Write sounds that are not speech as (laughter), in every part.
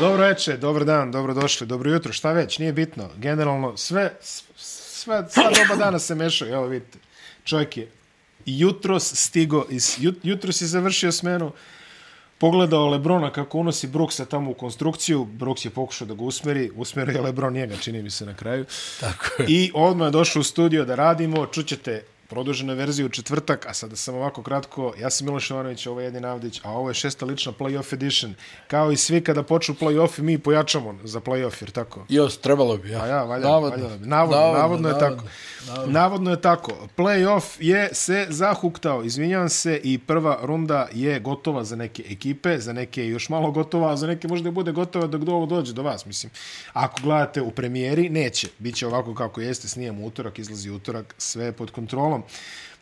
Dobro večer, dobar dan, dobro došli, dobro jutro, šta već, nije bitno. Generalno, sve, sve, sva doba dana se mešaju, evo vidite. Čovjek je jutros stigo, iz, jut, jutros je završio smenu, pogledao Lebrona kako unosi Brooksa tamo u konstrukciju, Brooks je pokušao da ga usmeri, usmeri je Lebron njega, čini mi se na kraju. Tako je. I odmah je došao u studio da radimo, čućete produžena verzija u četvrtak, a sada sam ovako kratko, ja sam Miloš Ivanović, ovo je Jedin Avdić, a ovo je šesta lična playoff edition. Kao i svi kada počnu play-offi, mi pojačamo za play-off, jer tako? Jos, trebalo bi, ja. A ja, valja, navodno. valja bi. Navodno, navodno, navodno je navodno, tako. Navodno. navodno je tako. Play-off je se zahuktao, izvinjam se, i prva runda je gotova za neke ekipe, za neke još malo gotova, a za neke možda bude gotova dok do ovo dođe do vas, mislim. Ako gledate u premijeri, neće. Biće ovako kako jeste, snijemo utorak, izlazi utorak, sve pod kontrolom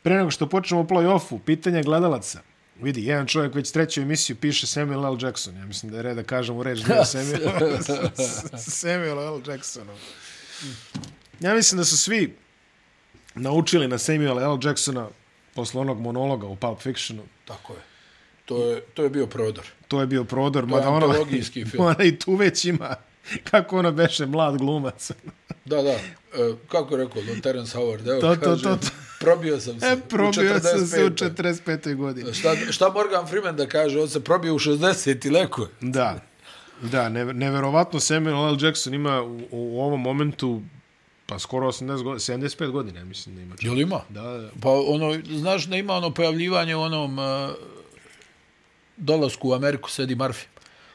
pre nego što počnemo play-offu, pitanje gledalaca. Vidi, jedan čovjek već treću emisiju piše Samuel L. Jackson. Ja mislim da je red da kažem u reč da je Samuel, (laughs) Samuel L. (laughs) Jackson. Ja mislim da su svi naučili na Samuel L. Jacksona posle onog monologa u Pulp Fictionu. Tako je. To je, to je bio prodor. To je bio prodor. To je ono, antologijski film. (laughs) Mada i tu već ima kako ono beše mlad glumac. Da, da. E, kako je rekao, Don Terence Howard, evo to, to, kaže, to, to. probio sam se e, probio u 45. sam se u 45. godini. Šta, šta Morgan Freeman da kaže, on se probio u 60. i leko. Da, da, ne, neverovatno Samuel L. Jackson ima u, u ovom momentu pa skoro 80 godina, 75 godina, mislim da ima. Čak. Jel ima? Da, da. Pa ono, znaš da ima ono pojavljivanje u onom uh, dolasku u Ameriku sedi Murphy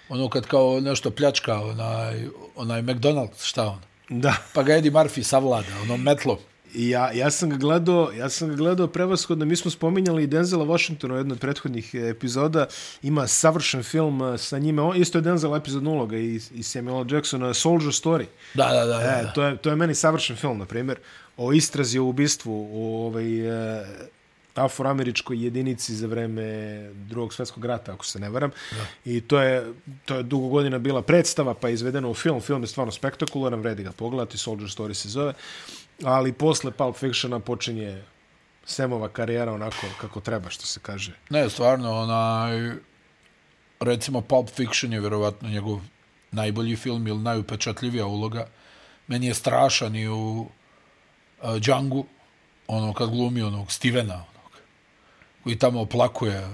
ono kad kao nešto pljačka, onaj, onaj McDonald's, šta on? Da. Pa ga Eddie Murphy savlada, ono metlo. Ja, ja sam ga gledao, ja sam ga gledao prevashodno, mi smo spominjali i Denzela Washingtona u jednoj od prethodnih epizoda, ima savršen film eh, sa njime, on, isto je Denzel epizod nuloga i, i Samuel Jacksona, Soldier Story. Da, da, da. E, to, je, to je meni savršen film, na primjer, o istrazi o ubistvu, o ovaj, eh, afroameričkoj jedinici za vreme drugog svjetskog rata, ako se ne varam. Da. I to je, to je dugo godina bila predstava, pa je izvedeno u film. Film je stvarno spektakularan, vredi ga pogledati, Soldier Story se zove. Ali posle Pulp Fictiona počinje Semova karijera onako kako treba, što se kaže. Ne, stvarno, onaj, recimo Pulp Fiction je vjerovatno njegov najbolji film ili najupečatljivija uloga. Meni je strašan i u uh, Django, ono kad glumi onog Stevena, koji tamo oplakuje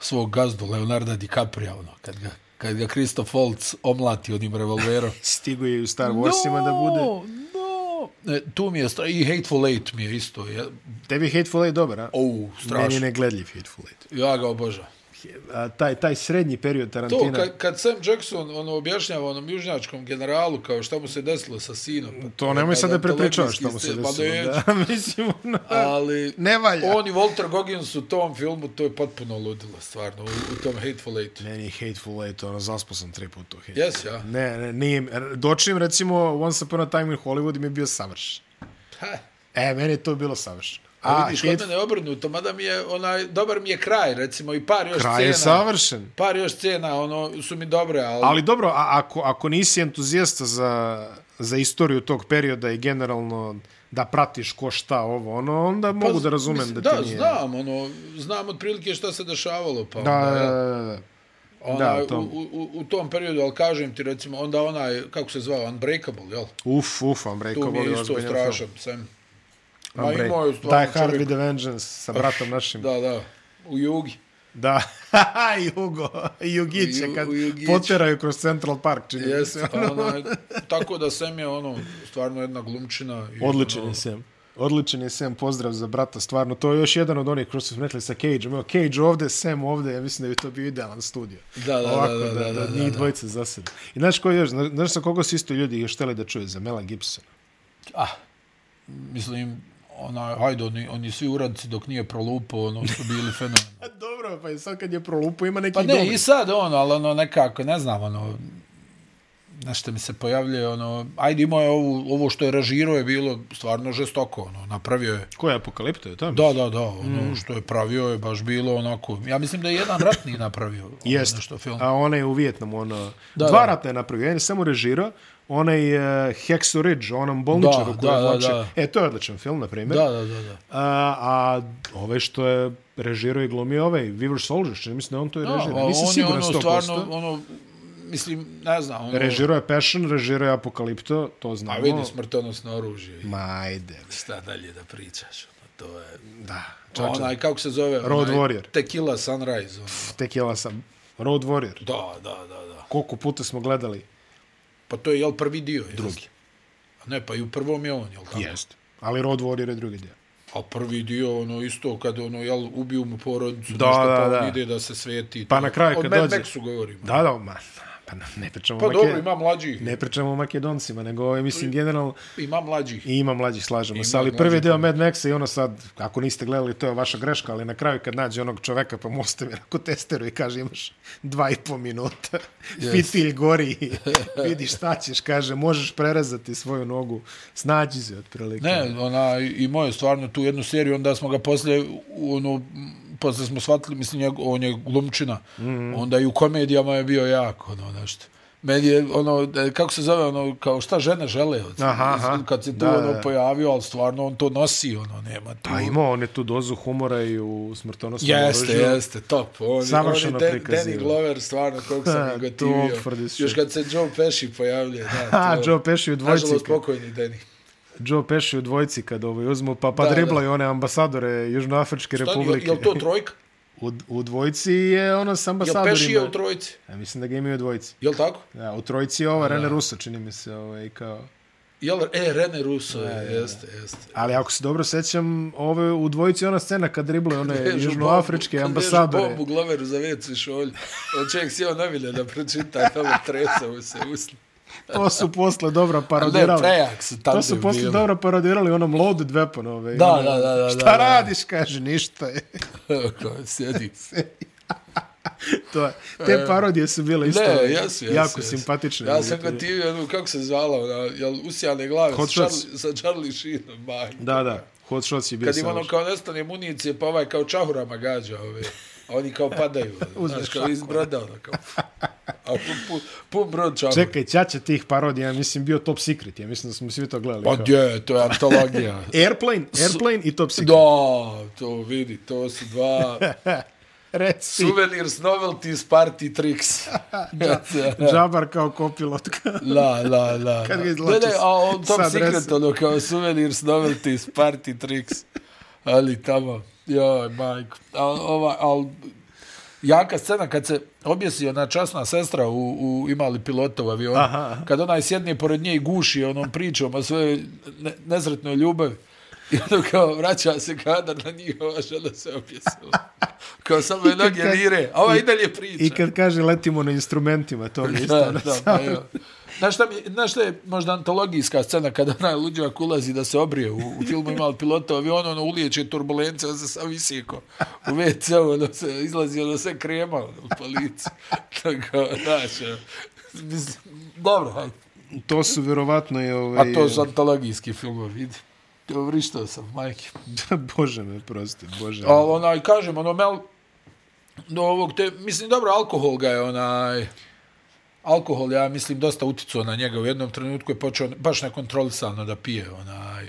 svog gazdu Leonarda DiCaprio, ono, kad ga, kad ga Christoph Waltz omlati onim revolverom. (laughs) Stigu je u Star Warsima no, da bude. No, e, tu mi je, i Hateful Eight mi je isto. Ja... Tebi Hateful Eight dobar, a? Oh, strašno. Meni je negledljiv Hateful Eight. Ja ga obožavam taj, taj srednji period Tarantina. To, kad, kad Sam Jackson ono, objašnjava onom južnjačkom generalu kao šta mu se desilo sa sinom. To nemoj sad da prepričavaš šta mu se desilo. Pa da, (laughs) mislim, ono, ali ne valja. On i Walter Goggins u tom filmu, to je potpuno ludilo, stvarno, u, u tom Hateful Eight. Meni Hateful Eight, ono, zaspo sam tri puta u Yes, ja. Ne, ne, nije, dočim, recimo, Once Upon a Time in Hollywood mi je bio savršen. E, meni je to bilo savršeno. A, vidiš, kod mene je obrnuto, mada mi je, onaj, dobar mi je kraj, recimo, i par još kraj scena. Kraj je savršen. Par još scena, ono, su mi dobre, ali... Ali dobro, a, ako, ako nisi entuzijasta za, za istoriju tog perioda i generalno da pratiš ko šta ovo, ono, onda pa, mogu da razumem mislim, da ti da, nije... Da, znam, ono, znam otprilike šta se dešavalo, pa... Da, onda, da, da, da. Ona, da, tom. U, u, u, tom periodu, ali kažem ti, recimo, onda onaj, kako se zvao, Unbreakable, jel? Uf, uf, Unbreakable. Tu mi je isto strašan, sam. Ma imao je stvarno Die Hard with the Vengeance sa bratom našim. Da, da. U Jugi. Da, (laughs) Jugo, Jugiće, kad Jugić. poteraju kroz Central Park, čini yes, se. (laughs) Ono. tako da Sam je ono, stvarno jedna glumčina. (laughs) Odličan je Sam. Odličan je Sam, pozdrav za brata, stvarno. To je još jedan od onih kroz rekli sa Cage. Imao Cage ovde, Sam ovde, ja mislim da bi to bio idealan studio. Da, da, Ovako, da, da, da, da, da, da, njih dvojice za sebe. I znaš ko još, znaš sa koga su isto ljudi još hteli da čuje, za Mela Gibsona? Ah, mislim, ona, hajde, oni, oni svi uradci dok nije prolupo, ono, su bili fenomen. (laughs) Dobro, pa i sad kad je prolupo ima neki Pa ne, dobri. i sad ono, ali ono, nekako, ne znam, ono, nešto mi se pojavljuje, ono, ajde imao je ovo, ovo što je režirao je bilo stvarno žestoko, ono, napravio je. Ko je apokalipto je tamo? Da, da, da, ono, mm. što je pravio je baš bilo onako, ja mislim da je jedan ratni napravio. Ono, Jest, nešto, film. a ona je u Vijetnamu, ono, da, dva da. ratne je napravio, jedan je samo režirao, onaj uh, Hexo Ridge, onom bolničaru koji je vlače. E, to je odličan film, na primjer. Da, da, da. da. A, a ove što je režirao i glumio ovaj, Weaver Soldier, što mislim da on to je režirao. Nisam on siguran 100%. Stvarno, ono, mislim, ne znam. Ono... Režiro je Passion, režiro je Apokalipto, to znamo. A vidi smrtonosno oružje. Ma, ajde. Šta dalje da pričaš? Ono, to je... Da. Čača. Onaj, kako se zove? Road onaj, Warrior. Tequila Sunrise. Ono. Tequila Sun... Road Warrior. Da, da, da, da. Koliko puta smo gledali? Pa to je, jel, prvi dio? Drugi. A ne, pa i u prvom je on, jel tako? Jest. Ali Road Warrior je drugi dio. A prvi dio, ono, isto, kad, ono, jel, ubiju mu porodicu, da, nešto, da, pa da. ide da se sveti. Pa na kraju, kad dođe... Od Mad Maxu govorimo. Da, da, ma, Pa ne pričamo pa Make... dobro, ima mlađih. Ne pričamo o Makedoncima, nego mislim, generalno... Ima mlađih. I ima mlađih, slažemo se. Ali prvi deo Mad Maxa i ono sad, ako niste gledali, to je vaša greška, ali na kraju kad nađe onog čoveka pa mu ostavi ako testeru i kaže imaš dva i po minuta, (laughs) yes. fitilj gori, (laughs) vidiš šta ćeš, kaže, možeš prerezati svoju nogu, snađi se otprilike. Ne, ona, i moje stvarno tu jednu seriju, onda smo ga poslije, ono, posle smo shvatili, mislim, on je glumčina, mm -hmm. onda i u komedijama je bio jako, ono, nešto. Meni je, ono, e, kako se zove, ono, kao šta žene žele, od, aha, aha. kad se tu, da, ono, pojavio, ali stvarno on to nosi, ono, nema tu. Pa ima on je tu dozu humora i u smrtonosnom jeste, oružju. Jeste, top. On, Savršeno on je Danny Glover, stvarno, koliko sam (laughs) ga gotivio. Još kad se Joe Pesci pojavlja, da, (laughs) to. Ha, Joe Pesci u dvojci. Nažalost, pokojni Danny. Joe Pesci u dvojci kad ovaj uzmu, pa, pa driblaju one ambasadore Južnoafričke Šta, republike. Je, je to trojka? (laughs) U, u dvojci je ono s ambasadorima. Je Pesci je u trojici? Ja mislim da ga imaju u dvojci. Je li tako? Ja, u trojici je ova Rene Russo, čini mi se, ovaj, kao... Jel, e, Rene Russo, je, ja, jeste, jeste. Ali ako se dobro sećam, ove u dvojici ona scena kad driblaju one (laughs) južnoafričke ambasadore. Kad bombu Gloveru za vecu šolj, on čovjek sjeo navilje da pročita, tamo tresao se usli. To su posle dobro parodirali. Ne, prejak su To su posle bili. dobro parodirali onom loaded weapon ove. Da, ono, da, da, da. Šta da, radiš, kaže, ništa je. (laughs) Sjedi. (laughs) (laughs) to je. Te parodije su bile isto ne, jesu, jesu, jako jesu. simpatične. Ja sam ga tivio, ono, kako se zvala, ona, jel, usijane glave Hot sa Charlie, sa Charlie Sheenom. Da, da, Hot Shots je bio Kad im ono kao nestane municije, pa ovaj kao čahurama gađa, ove. A oni kao padaju, (laughs) znaš, kao iz broda, ono, kao, a pun, pun, pun brod čahura. Čekaj, ćaća tih parodija, ja mislim, bio Top Secret, ja mislim da smo svi to gledali. Pa gdje, to je antologija. (laughs) Airplane, Airplane i Top Secret. Da, to vidi, to su dva... (laughs) Reci. Souvenirs, novelties, party tricks. Džabar kao kopilotka. la, la, la. Kad ga Ne, izlači ne, a on top secret, ono, kao souvenirs, novelties, party tricks. Ali tamo, joj, majko. A, ova, al, jaka scena kad se objesi ona časna sestra u, u imali pilota u avionu, Aha, aha. kad onaj sjedne pored nje i guši onom pričom o svojoj ne, nezretnoj ljubavi. I ono kao vraća se kadar na njih, ova žena se objesila. Kao samo je noge vire, a ova i dalje priča. I kad kaže letimo na instrumentima, to mi je isto. Da, ono da, samo- pa jo. Znaš šta, mi, znaš šta je možda antologijska scena kada onaj luđak ulazi da se obrije u, u filmu imali pilota avion, ono ulijeće turbulencija, on se sam visiko u WC, ono se izlazi, ono sve krema ono, u polici. (laughs) Tako, znaš, ono, mislim, dobro, hajde. To su vjerovatno i ovaj... a to su antologijski filmovi, vidi. Vrištao sam, majke. (laughs) bože me, prosti, bože. Ali onaj, kažem, ono, Mel, do ovog te, mislim, dobro, alkohol ga je onaj, alkohol, ja mislim, dosta uticao na njega. U jednom trenutku je počeo baš nekontrolisano da pije, onaj.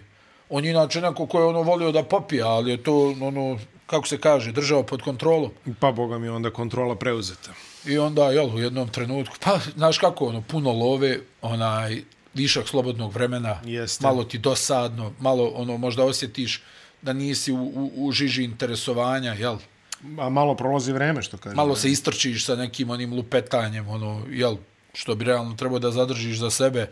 On je inače neko ko je ono volio da popije, ali je to, ono, kako se kaže, držao pod kontrolom. Pa, boga mi, onda kontrola preuzeta. I onda, jel, u jednom trenutku, pa, znaš kako, ono, puno love, onaj, višak slobodnog vremena, Jeste. malo ti dosadno, malo, ono, možda osjetiš da nisi u, u, u žiži interesovanja, jel? A malo prolazi vreme, što kaže. Malo se istrčiš sa nekim onim lupetanjem, ono, jel, što bi realno trebao da zadržiš za sebe.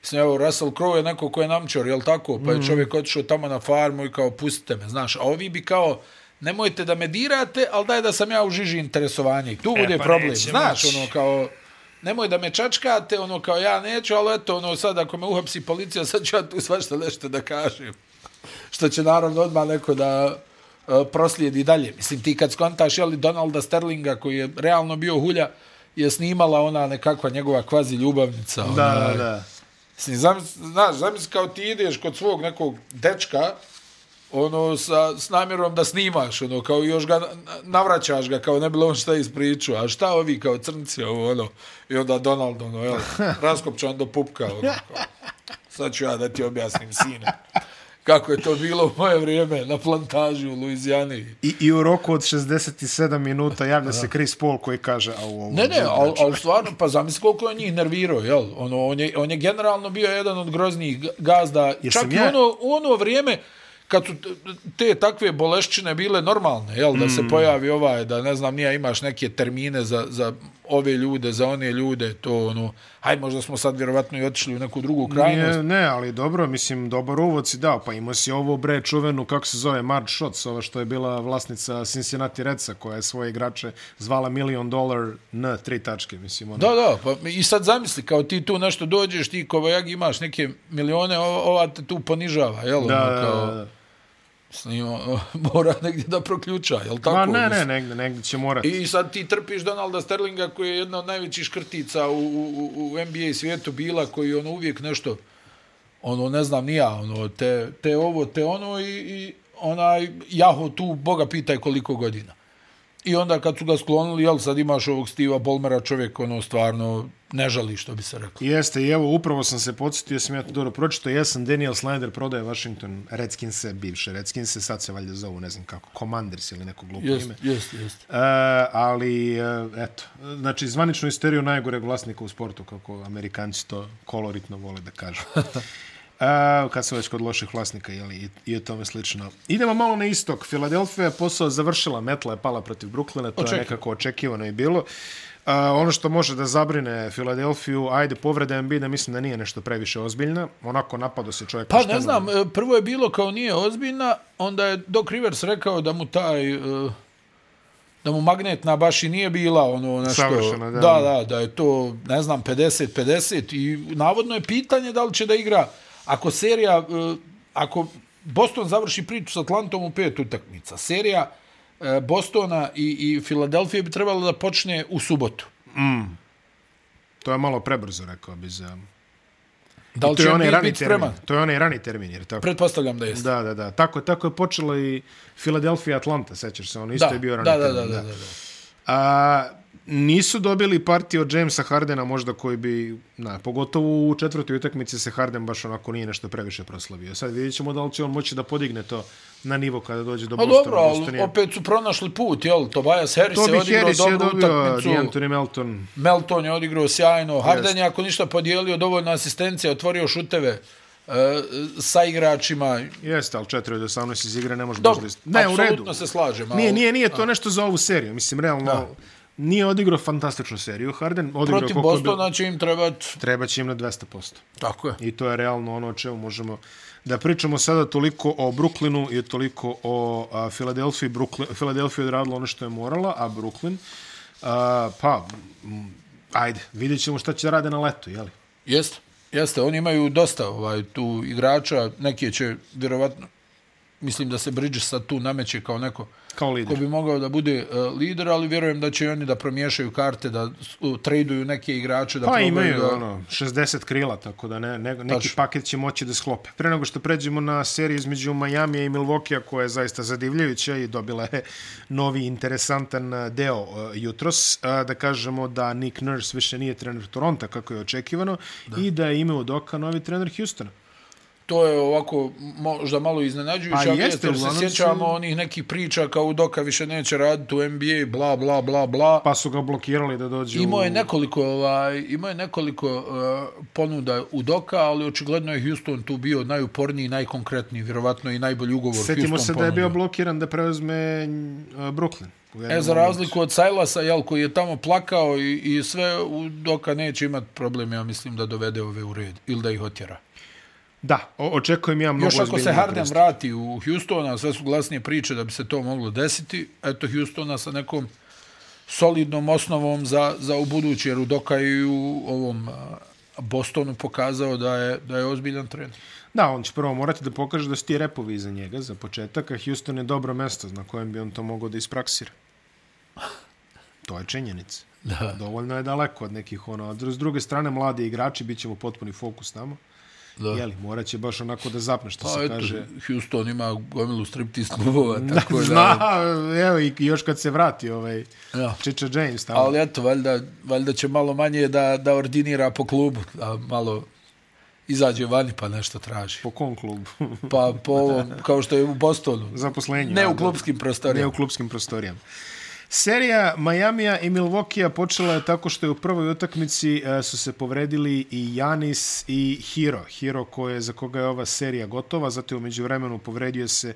Mislim, evo, Russell Crowe je neko ko je namčor, jel tako? Pa je čovjek otišao tamo na farmu i kao, pustite me, znaš. A ovi bi kao, nemojte da me dirate, ali daj da sam ja u žiži interesovanja. I tu E, bude pa problem. neće Znaš, moći. ono, kao, nemoj da me čačkate, ono, kao ja neću, ali eto, ono, sad ako me uhapsi policija, sad ću ja tu svašta nešto da kažem. Što će naravno odmah neko da proslijedi dalje. Mislim, ti kad skontaš, jeli, Donalda Sterlinga, koji je realno bio hulja, je snimala ona nekakva njegova kvazi ljubavnica. Da, onaj. da, da. Mislim, zamisli, znaš, zamisli kao ti ideš kod svog nekog dečka, ono, sa, s namjerom da snimaš, ono, kao još ga na- navraćaš ga, kao ne bilo on šta ispričao, a šta ovi kao crnci, ovo, ono, i onda Donald, ono, jel, (laughs) raskopčan do pupka, ono, kao, sad ću ja da ti objasnim, sine. Kako je to bilo u moje vrijeme na plantaži u Luizijani. I, I u roku od 67 minuta javlja se Chris Paul koji kaže... A u ne, ne, ali al stvarno, pa zamisli koliko je njih nervirao, jel? Ono, on, je, on je generalno bio jedan od groznijih gazda. Jesam Čak ja? i ono, u ono vrijeme, kad su te takve bolešćine bile normalne, jel, da se mm. pojavi ovaj, da ne znam, nije imaš neke termine za, za ove ljude, za one ljude, to ono, haj možda smo sad vjerovatno i otišli u neku drugu krajnost. Ne, ne, ali dobro, mislim, dobar uvod si dao, pa imao si ovo bre čuvenu, kako se zove, Marge Schotts, ova što je bila vlasnica Cincinnati Redsa, koja je svoje igrače zvala Million Dollar na tri tačke, mislim. Ono. Da, da, pa i sad zamisli, kao ti tu nešto dođeš, ti kovajag imaš neke milione, ova te tu ponižava, jel? Da, ono, kao, da, da snima, (laughs) mora negdje da proključa, jel tako? Ma ne, ne, negdje, negdje će morati. I sad ti trpiš Donalda Sterlinga koji je jedna od najvećih škrtica u, u, u NBA svijetu bila, koji ono uvijek nešto, ono, ne znam, nija, ono, te, te ovo, te ono i, i onaj, jaho tu, Boga pitaj koliko godina. I onda kad su ga sklonili, jel sad imaš ovog Stiva Bolmera, čovjek ono stvarno ne žali što bi se rekao. Jeste, i evo upravo sam se podsjetio, sam ja to dobro pročito, ja sam Daniel Snyder prodaje Washington Redskinse, bivše Redskinse, sad se valjda zovu, ne znam kako, Commanders ili neko glupo jest, ime. Jeste, jeste. Uh, ali, uh, eto, znači, zvaničnu isteriju najgore vlasnika u sportu, kako amerikanci to koloritno vole da kažu. (laughs) A, kad su već kod loših vlasnika jeli, i, i o tome slično. Idemo malo na istok. Filadelfija je posao završila, metla je pala protiv Brooklyna, to Očekaj. je nekako očekivano i bilo. A, ono što može da zabrine Filadelfiju, ajde, povreda Embiida, mislim da nije nešto previše ozbiljna. Onako napado se čovjek... Pa ne znam, e, prvo je bilo kao nije ozbiljna, onda je Doc Rivers rekao da mu taj... Uh da mu magnetna baš i nije bila ono nešto Savršeno, da. da da da je to ne znam 50 50 i navodno je pitanje da li će da igra ako serija, e, ako Boston završi priču s Atlantom u pet utakmica, serija e, Bostona i, i Filadelfije bi trebalo da počne u subotu. Mm. To je malo prebrzo, rekao bi za... Da li će on biti spreman? To je onaj rani termin, jer tako? Pretpostavljam da jeste. Da, da, da. Tako, tako je počelo i Filadelfija Atlanta, sećaš se, on isto da, je bio rani da, termin. Da, da, da. da, da. A, nisu dobili partiju od Jamesa Hardena možda koji bi, na, pogotovo u četvrtoj utakmici se Harden baš onako nije nešto previše proslavio. Sad vidjet ćemo da li će on moći da podigne to na nivo kada dođe do Bostona. dobro, ali opet su pronašli put, jel? Tobias Harris Toby je odigrao Harris dobru je dobio utakmicu. D'Antoni Melton. Melton je odigrao sjajno. Harden je ako ništa podijelio dovoljno asistencije, otvorio šuteve uh, sa igračima. Jeste, ali 4 od 18 iz igre ne može Dobro, baš da... Ne, u redu. se slažem. Nije, nije, nije to a. nešto za ovu seriju. Mislim, realno... Da nije odigrao fantastičnu seriju Harden. Odigrao Protiv Bostona će im trebati... Treba će im na 200%. Tako je. I to je realno ono o čemu možemo da pričamo sada toliko o Brooklynu i toliko o Filadelfiji. Filadelfija je odradila ono što je morala, a Brooklyn, a, pa, m, ajde, vidjet ćemo šta će da rade na letu, jeli? Jeste, jeste. Oni imaju dosta ovaj, tu igrača, neki će vjerovatno, mislim da se Bridges sad tu nameće kao neko kao lider. Ko bi mogao da bude uh, lider, ali vjerujem da će oni da promiješaju karte, da uh, traduju neke igrače. Da pa imaju da... ono, 60 krila, tako da ne, ne, neki Tač. paket će moći da sklope. Pre nego što pređemo na seriju između Miami i Milwaukee, koja je zaista zadivljajuća i dobila je novi interesantan uh, deo uh, jutros, uh, da kažemo da Nick Nurse više nije trener Toronto, kako je očekivano, da. i da je imao doka novi trener Houstona to je ovako možda malo iznenađujuće, pa jeste, jer se sjećamo su... onih nekih priča kao Doka više neće raditi u NBA, bla, bla, bla, bla. Pa su ga blokirali da dođe imao je nekoliko, ovaj, imao je nekoliko uh, ponuda u Doka, ali očigledno je Houston tu bio najuporniji, najkonkretniji, vjerovatno i najbolji ugovor Sjetimo Houston se ponuda. da je bio blokiran da preuzme uh, Brooklyn. E, za razliku od Sajlasa, jel, koji je tamo plakao i, i sve, u Doka neće imati problem, ja mislim, da dovede ove u red ili da ih otjera. Da, očekujem ja mnogo Još ako se Harden prest. vrati u Houstona, sve su glasnije priče da bi se to moglo desiti, eto Houstona sa nekom solidnom osnovom za, za u budući, jer u Doka i u ovom Bostonu pokazao da je, da je ozbiljan trener. Da, on će prvo morati da pokaže da su ti repovi za njega, za početak, a Houston je dobro mesto na kojem bi on to mogao da ispraksira. To je činjenica. Da. Dovoljno je daleko od nekih ono. S druge strane, mladi igrači, bit ćemo potpuni fokus tamo. Da. Jeli, morat će baš onako da zapne što pa, se eto, kaže. Houston ima gomilu striptease klubova, (laughs) tako da... Zna, evo i još kad se vrati ovaj ja. Chicha James tamo. Ali eto, valjda, valjda će malo manje da, da ordinira po klubu, da malo izađe vani pa nešto traži. Po kom klubu? pa po (laughs) ovom, kao što je u Bostonu. Zaposlenje. Ne u klubskim prostorijama. Ne u klubskim prostorijama. Serija Majamija i Milvokija počela je tako što je u prvoj utakmici uh, su se povredili i Janis i Hiro. Hiro koje, za koga je ova serija gotova, zato je umeđu vremenu povredio se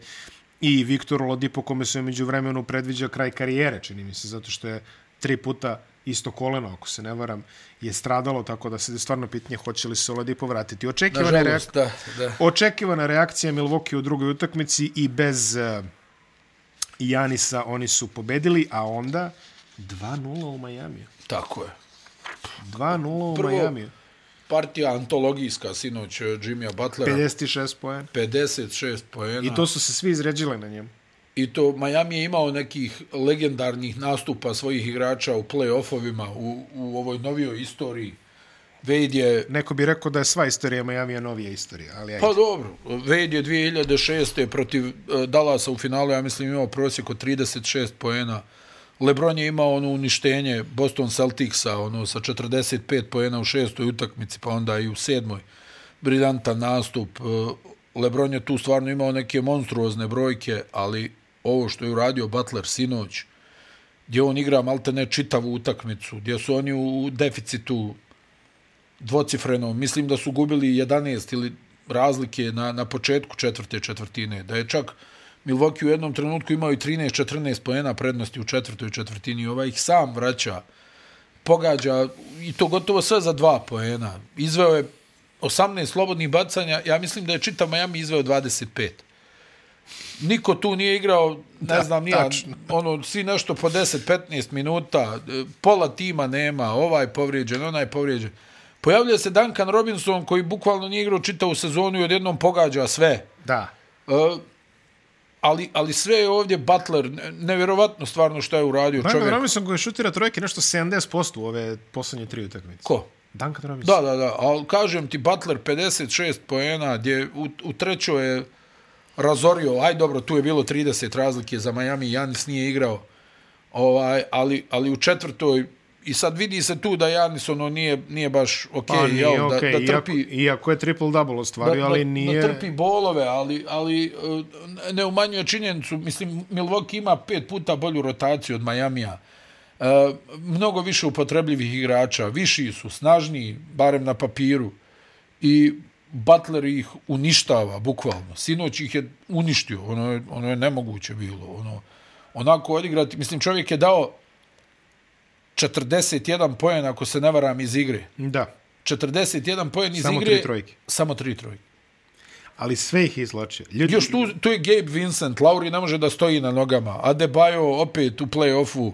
i Viktor Lodipo kome se umeđu vremenu predviđa kraj karijere, čini mi se, zato što je tri puta isto koleno, ako se ne varam, je stradalo, tako da se stvarno pitanje hoće li se Oladipo vratiti. Očekivana, reak... da, da. Očekivana reakcija Milwaukee u drugoj utakmici i bez uh, Janisa oni su pobedili, a onda 2-0 u Majamiju. Tako je. 2-0 u Prvo, Majamiju. partija antologijska, sinoć Jimmya Butlera. 56 poena. 56 poena. I to su se svi izređile na njemu. I to Miami je imao nekih legendarnih nastupa svojih igrača u play-offovima u, u ovoj novijoj istoriji. Wade je... Neko bi rekao da je sva istorija Miami novija istorija, ali ajde. Pa dobro. Wade je 2006. protiv uh, Dallasa u finalu, ja mislim, imao prosjek od 36 poena. LeBron je imao ono uništenje Boston Celticsa ono, sa 45 poena u šestoj utakmici, pa onda i u sedmoj. Briljantan nastup. Uh, LeBron je tu stvarno imao neke monstruozne brojke, ali ovo što je uradio Butler sinoć, gdje on igra malte ne čitavu utakmicu, gdje su oni u deficitu dvocifrenom, mislim da su gubili 11 ili razlike na, na početku četvrte četvrtine, da je čak Milwaukee u jednom trenutku imao i 13-14 pojena prednosti u četvrtoj četvrtini, ova ih sam vraća, pogađa i to gotovo sve za dva pojena. Izveo je 18 slobodnih bacanja, ja mislim da je čitav Miami izveo 25 niko tu nije igrao, ne da, znam, nije, ono, svi nešto po 10-15 minuta, pola tima nema, ovaj povrijeđen, onaj povrijeđen. Pojavlja se Duncan Robinson koji bukvalno nije igrao čitavu sezonu i odjednom pogađa sve. Da. Uh, ali, ali sve je ovdje Butler, nevjerovatno stvarno što je uradio Duncan čovjek. Robinson koji šutira trojke nešto 70% u ove posljednje tri utakmice. Ko? Duncan Robinson. Da, da, da, ali kažem ti Butler 56 poena, gdje u, u trećoj je razorio, aj dobro, tu je bilo 30 razlike za Miami, Janis nije igrao, ovaj, ali, ali u četvrtoj, i sad vidi se tu da Janis ono nije, nije baš ok, pa, nije jel, okay. da, da trpi... Iako, iako je triple-double ostvario, ali nije... Da trpi bolove, ali, ali eh, ne umanjuje činjenicu, mislim, Milwaukee ima pet puta bolju rotaciju od Majamija, Uh, mnogo više upotrebljivih igrača, viši su, snažniji, barem na papiru. I Butler ih uništava, bukvalno. Sinoć ih je uništio, ono je, ono je nemoguće bilo. Ono, onako odigrati, mislim, čovjek je dao 41 poen, ako se ne varam, iz igre. Da. 41 poen iz samo igre. Tri trojke. Samo tri trojke. Ali sve ih izločio. Ljudi... Još tu, tu je Gabe Vincent, Lauri ne može da stoji na nogama. Adebayo opet u play-offu,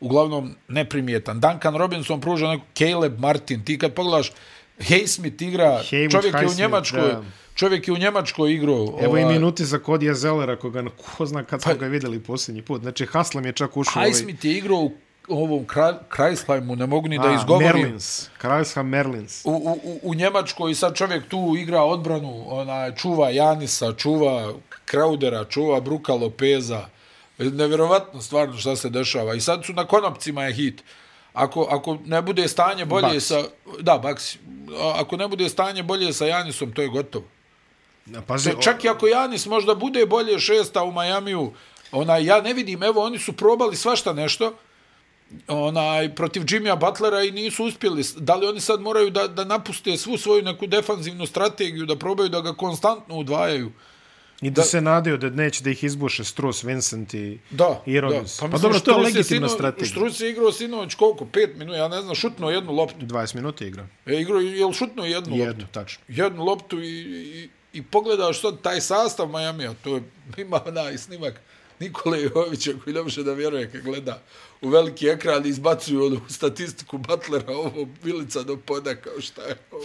uglavnom neprimjetan. Duncan Robinson pruža neko Caleb Martin. Ti kad pogledaš, Heismith igra, Haywood, čovjek je u Njemačkoj, da. čovjek je u Njemačkoj igrao. Evo ovaj... i minuti za Kodija Zellera, koga ko zna kad smo pa, ga videli posljednji put. Znači, Haslem je čak ušao Heismith ovaj... je igrao u ovom Kreislajmu, ne mogu ni da izgovorim. Merlins, Kreisheim Merlins. U, u, u Njemačkoj sad čovjek tu igra odbranu, ona, čuva Janisa, čuva Kraudera, čuva Bruka Lopeza. Nevjerovatno stvarno šta se dešava. I sad su na konopcima je hit ako, ako ne bude stanje bolje Baks. sa... Da, Baks. Ako ne bude stanje bolje sa Janisom, to je gotovo. Ja, pazi, to, čak i ako Janis možda bude bolje šesta u Majamiju, ona, ja ne vidim, evo, oni su probali svašta nešto, onaj, protiv Jimmya Butlera i nisu uspjeli. Da li oni sad moraju da, da napuste svu svoju neku defanzivnu strategiju, da probaju da ga konstantno udvajaju? I da, da se nadaju da neće da ih izbuše Strus, Vincent i, da, i Robbins. Da. Pa, pa dobro, to je legitimna strategija. Strus je igrao sinoć koliko? Pet minuta, ja ne znam, šutno jednu loptu. 20 minuta igrao. Je igrao, je li šutno jednu, jednu loptu? Tačno. Jednu loptu i, i, i pogledaš sad taj sastav Miami, to je, (laughs) ima onaj snimak Nikole Jovića koji ne može da vjeruje kad gleda u veliki ekran i izbacuju onu statistiku Butlera, ovo bilica do poda, kao šta je ovo.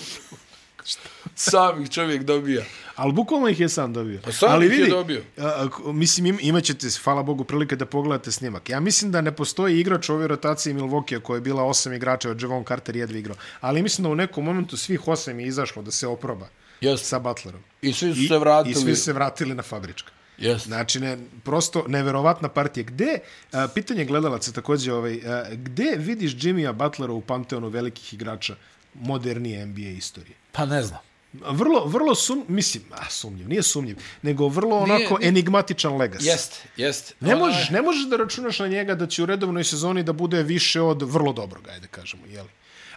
sam ih čovjek dobija. Ali bukvalno ih je sam dobio. Pa sam Ali ih vidi, je dobio. A, mislim, im, imat ćete, hvala Bogu, prilike da pogledate snimak. Ja mislim da ne postoji igrač u ovoj rotaciji Milwaukee koja je bila osam igrača od Javon Carter jedva igrao. Ali mislim da u nekom momentu svih osam je izašlo da se oproba yes. sa Butlerom. I svi su se vratili. I svi su se vratili na fabrička. Yes. Znači, ne, prosto neverovatna partija. Gde, a, pitanje gledalaca također, ovaj, a, gde vidiš Jimmya Butlera u panteonu velikih igrača modernije NBA istorije? Pa ne znam. vrlo, vrlo sum, mislim, a, sumnjiv, nije sumnjiv, nego vrlo onako nije, enigmatičan legas. Jest, jest. Ne, možeš, ne možeš da računaš na njega da će u redovnoj sezoni da bude više od vrlo dobrog, ajde kažemo, jeli?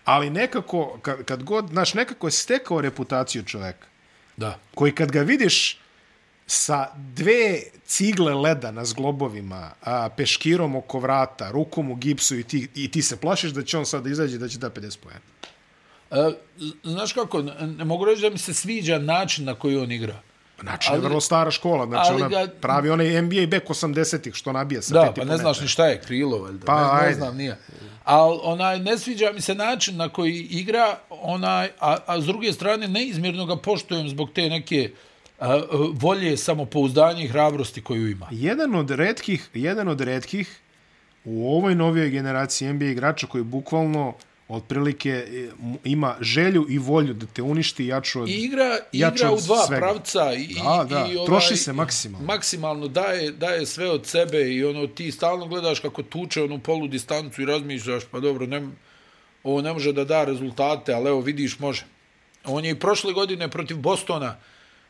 Ali nekako, kad, kad god, znaš, nekako je stekao reputaciju čoveka. Da. Koji kad ga vidiš sa dve cigle leda na zglobovima, a, peškirom oko vrata, rukom u gipsu i ti, i ti se plašiš da će on sad izađe da će da 50 pojena. E, znaš kako, ne mogu reći da mi se sviđa način na koji on igra. Znači, ali, je vrlo stara škola, znači ona ga, pravi onaj NBA back 80-ih, što nabija sa Da, pa ne znaš ni šta je krilo, valjda. Pa, ne, ne znam, nije. Ali onaj, ne sviđa mi se način na koji igra, onaj, a, a s druge strane, neizmjerno ga poštujem zbog te neke a, volje, samopouzdanja i hrabrosti koju ima. Jedan od redkih, jedan od redkih u ovoj novijoj generaciji NBA igrača koji bukvalno otprilike e, ima želju i volju da te uništi jaču od I igra, igra u dva svega. pravca i, da, da, i ovaj, troši se maksimalno. Maksimalno daje, daje sve od sebe i ono ti stalno gledaš kako tuče onu polu distancu i razmišljaš pa dobro, ne, ovo ne može da da rezultate, ali evo vidiš može. On je i prošle godine protiv Bostona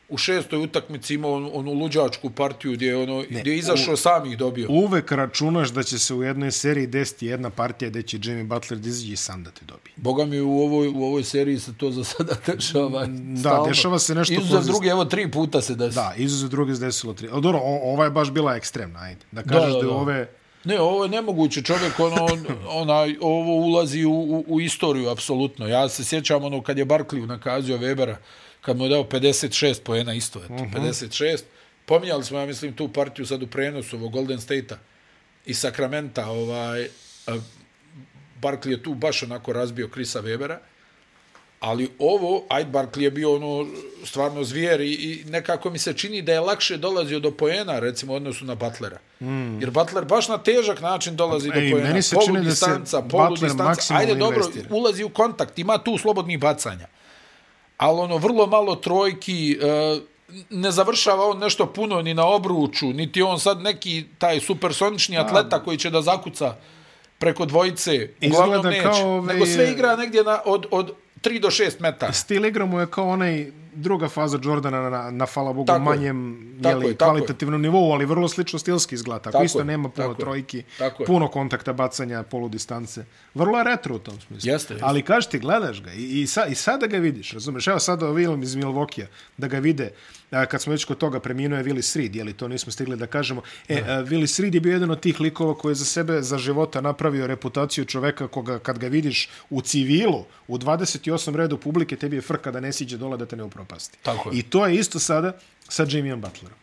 u šestoj utakmici imao on, onu luđačku partiju gdje je, ono, ne, gdje je izašao u, sam ih dobio. Uvek računaš da će se u jednoj seriji desiti jedna partija gdje će Jimmy Butler dizaći i sam da te dobije. Boga mi u ovoj, u ovoj seriji se to za sada (laughs) dešava. Da, stalno. dešava se nešto. Izuzev druge, evo tri puta se desi. Da, izuzev druge se desilo tri. O, dobro, o, ova je baš bila ekstremna, ajde. Da kažeš da, da, da. da ove... Ne, ovo je nemoguće. Čovjek, ono, onaj, ovo ulazi u, u, u istoriju, apsolutno. Ja se sjećam, ono, kad je Barkley nakazio Webera, kad mu je dao 56 poena isto, eto, uh -huh. 56. Pominjali smo, ja mislim, tu partiju sad u prenosu ovog Golden State-a i Sakramenta, ovaj, Barkley je tu baš onako razbio Krisa Webera, ali ovo, Ayd Barkley je bio ono stvarno zvijer i, i nekako mi se čini da je lakše dolazio do poena, recimo, odnosu na Butlera. Mm. Jer Butler baš na težak način dolazi Ej, do poena. Meni se polu čini distanca, da se polu distanca. Ajde, dobro, investira. ulazi u kontakt, ima tu slobodnih bacanja ali ono vrlo malo trojki, e, ne završava on nešto puno ni na obruču, niti on sad neki taj supersonični atleta koji će da zakuca preko dvojice, uglavnom neće, kao ovaj... nego sve igra negdje na, od, od 3 do 6 metara. Stil igra mu je kao onaj druga faza Jordana na, na, fala Bogu, tako manjem tako jeli, je, kvalitativnom nivou, ali vrlo slično stilski izgleda. Tako, tako isto je, nema puno tako trojki, tako puno kontakta, bacanja, polu distance. Vrlo je retro u tom smislu. Jeste, jeste. Ali kažeš ti, gledaš ga i, i, sa, i sada ga vidiš, razumeš? Evo sada Willem iz Milwaukee da ga vide, kad smo već kod toga preminuo je Willis Reed, jeli to nismo stigli da kažemo. E, uh, Willis Reed je bio jedan od tih likova koji je za sebe, za života napravio reputaciju čoveka koga kad ga vidiš u civilu, u 28 redu publike, tebi je frka da ne siđe dole da te ne upropasti. Tako je. I to je isto sada sa Jamiom Butlerom.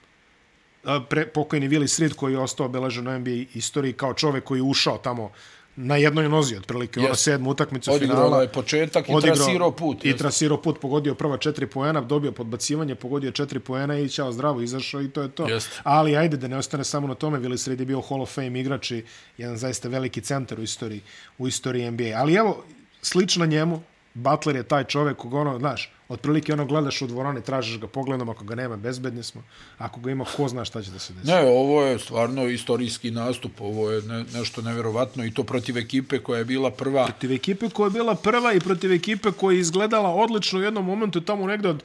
Pre, pokojni Willis Reed koji je ostao obeležen u NBA istoriji kao čovek koji je ušao tamo na jednoj nozi, otprilike, yes. ono sedmu utakmicu odigrao finala. Odigrao početak i odigrao, trasirao put. I jest. trasirao put, pogodio prva četiri poena, dobio podbacivanje, pogodio četiri poena i ćao zdravo, izašao i to je to. Jest. Ali ajde da ne ostane samo na tome, Willis Reed je bio Hall of Fame igrač i jedan zaista veliki centar u istoriji, u istoriji NBA. Ali evo, slično njemu, Butler je taj čovek koga ono, znaš, otprilike ono gledaš u dvorani, tražiš ga pogledom, ako ga nema, bezbedni smo. Ako ga ima, ko zna šta će da se desi. Ne, ovo je stvarno istorijski nastup, ovo je ne, nešto nevjerovatno i to protiv ekipe koja je bila prva. Protiv ekipe koja je bila prva i protiv ekipe koja je izgledala odlično u jednom momentu tamo negde od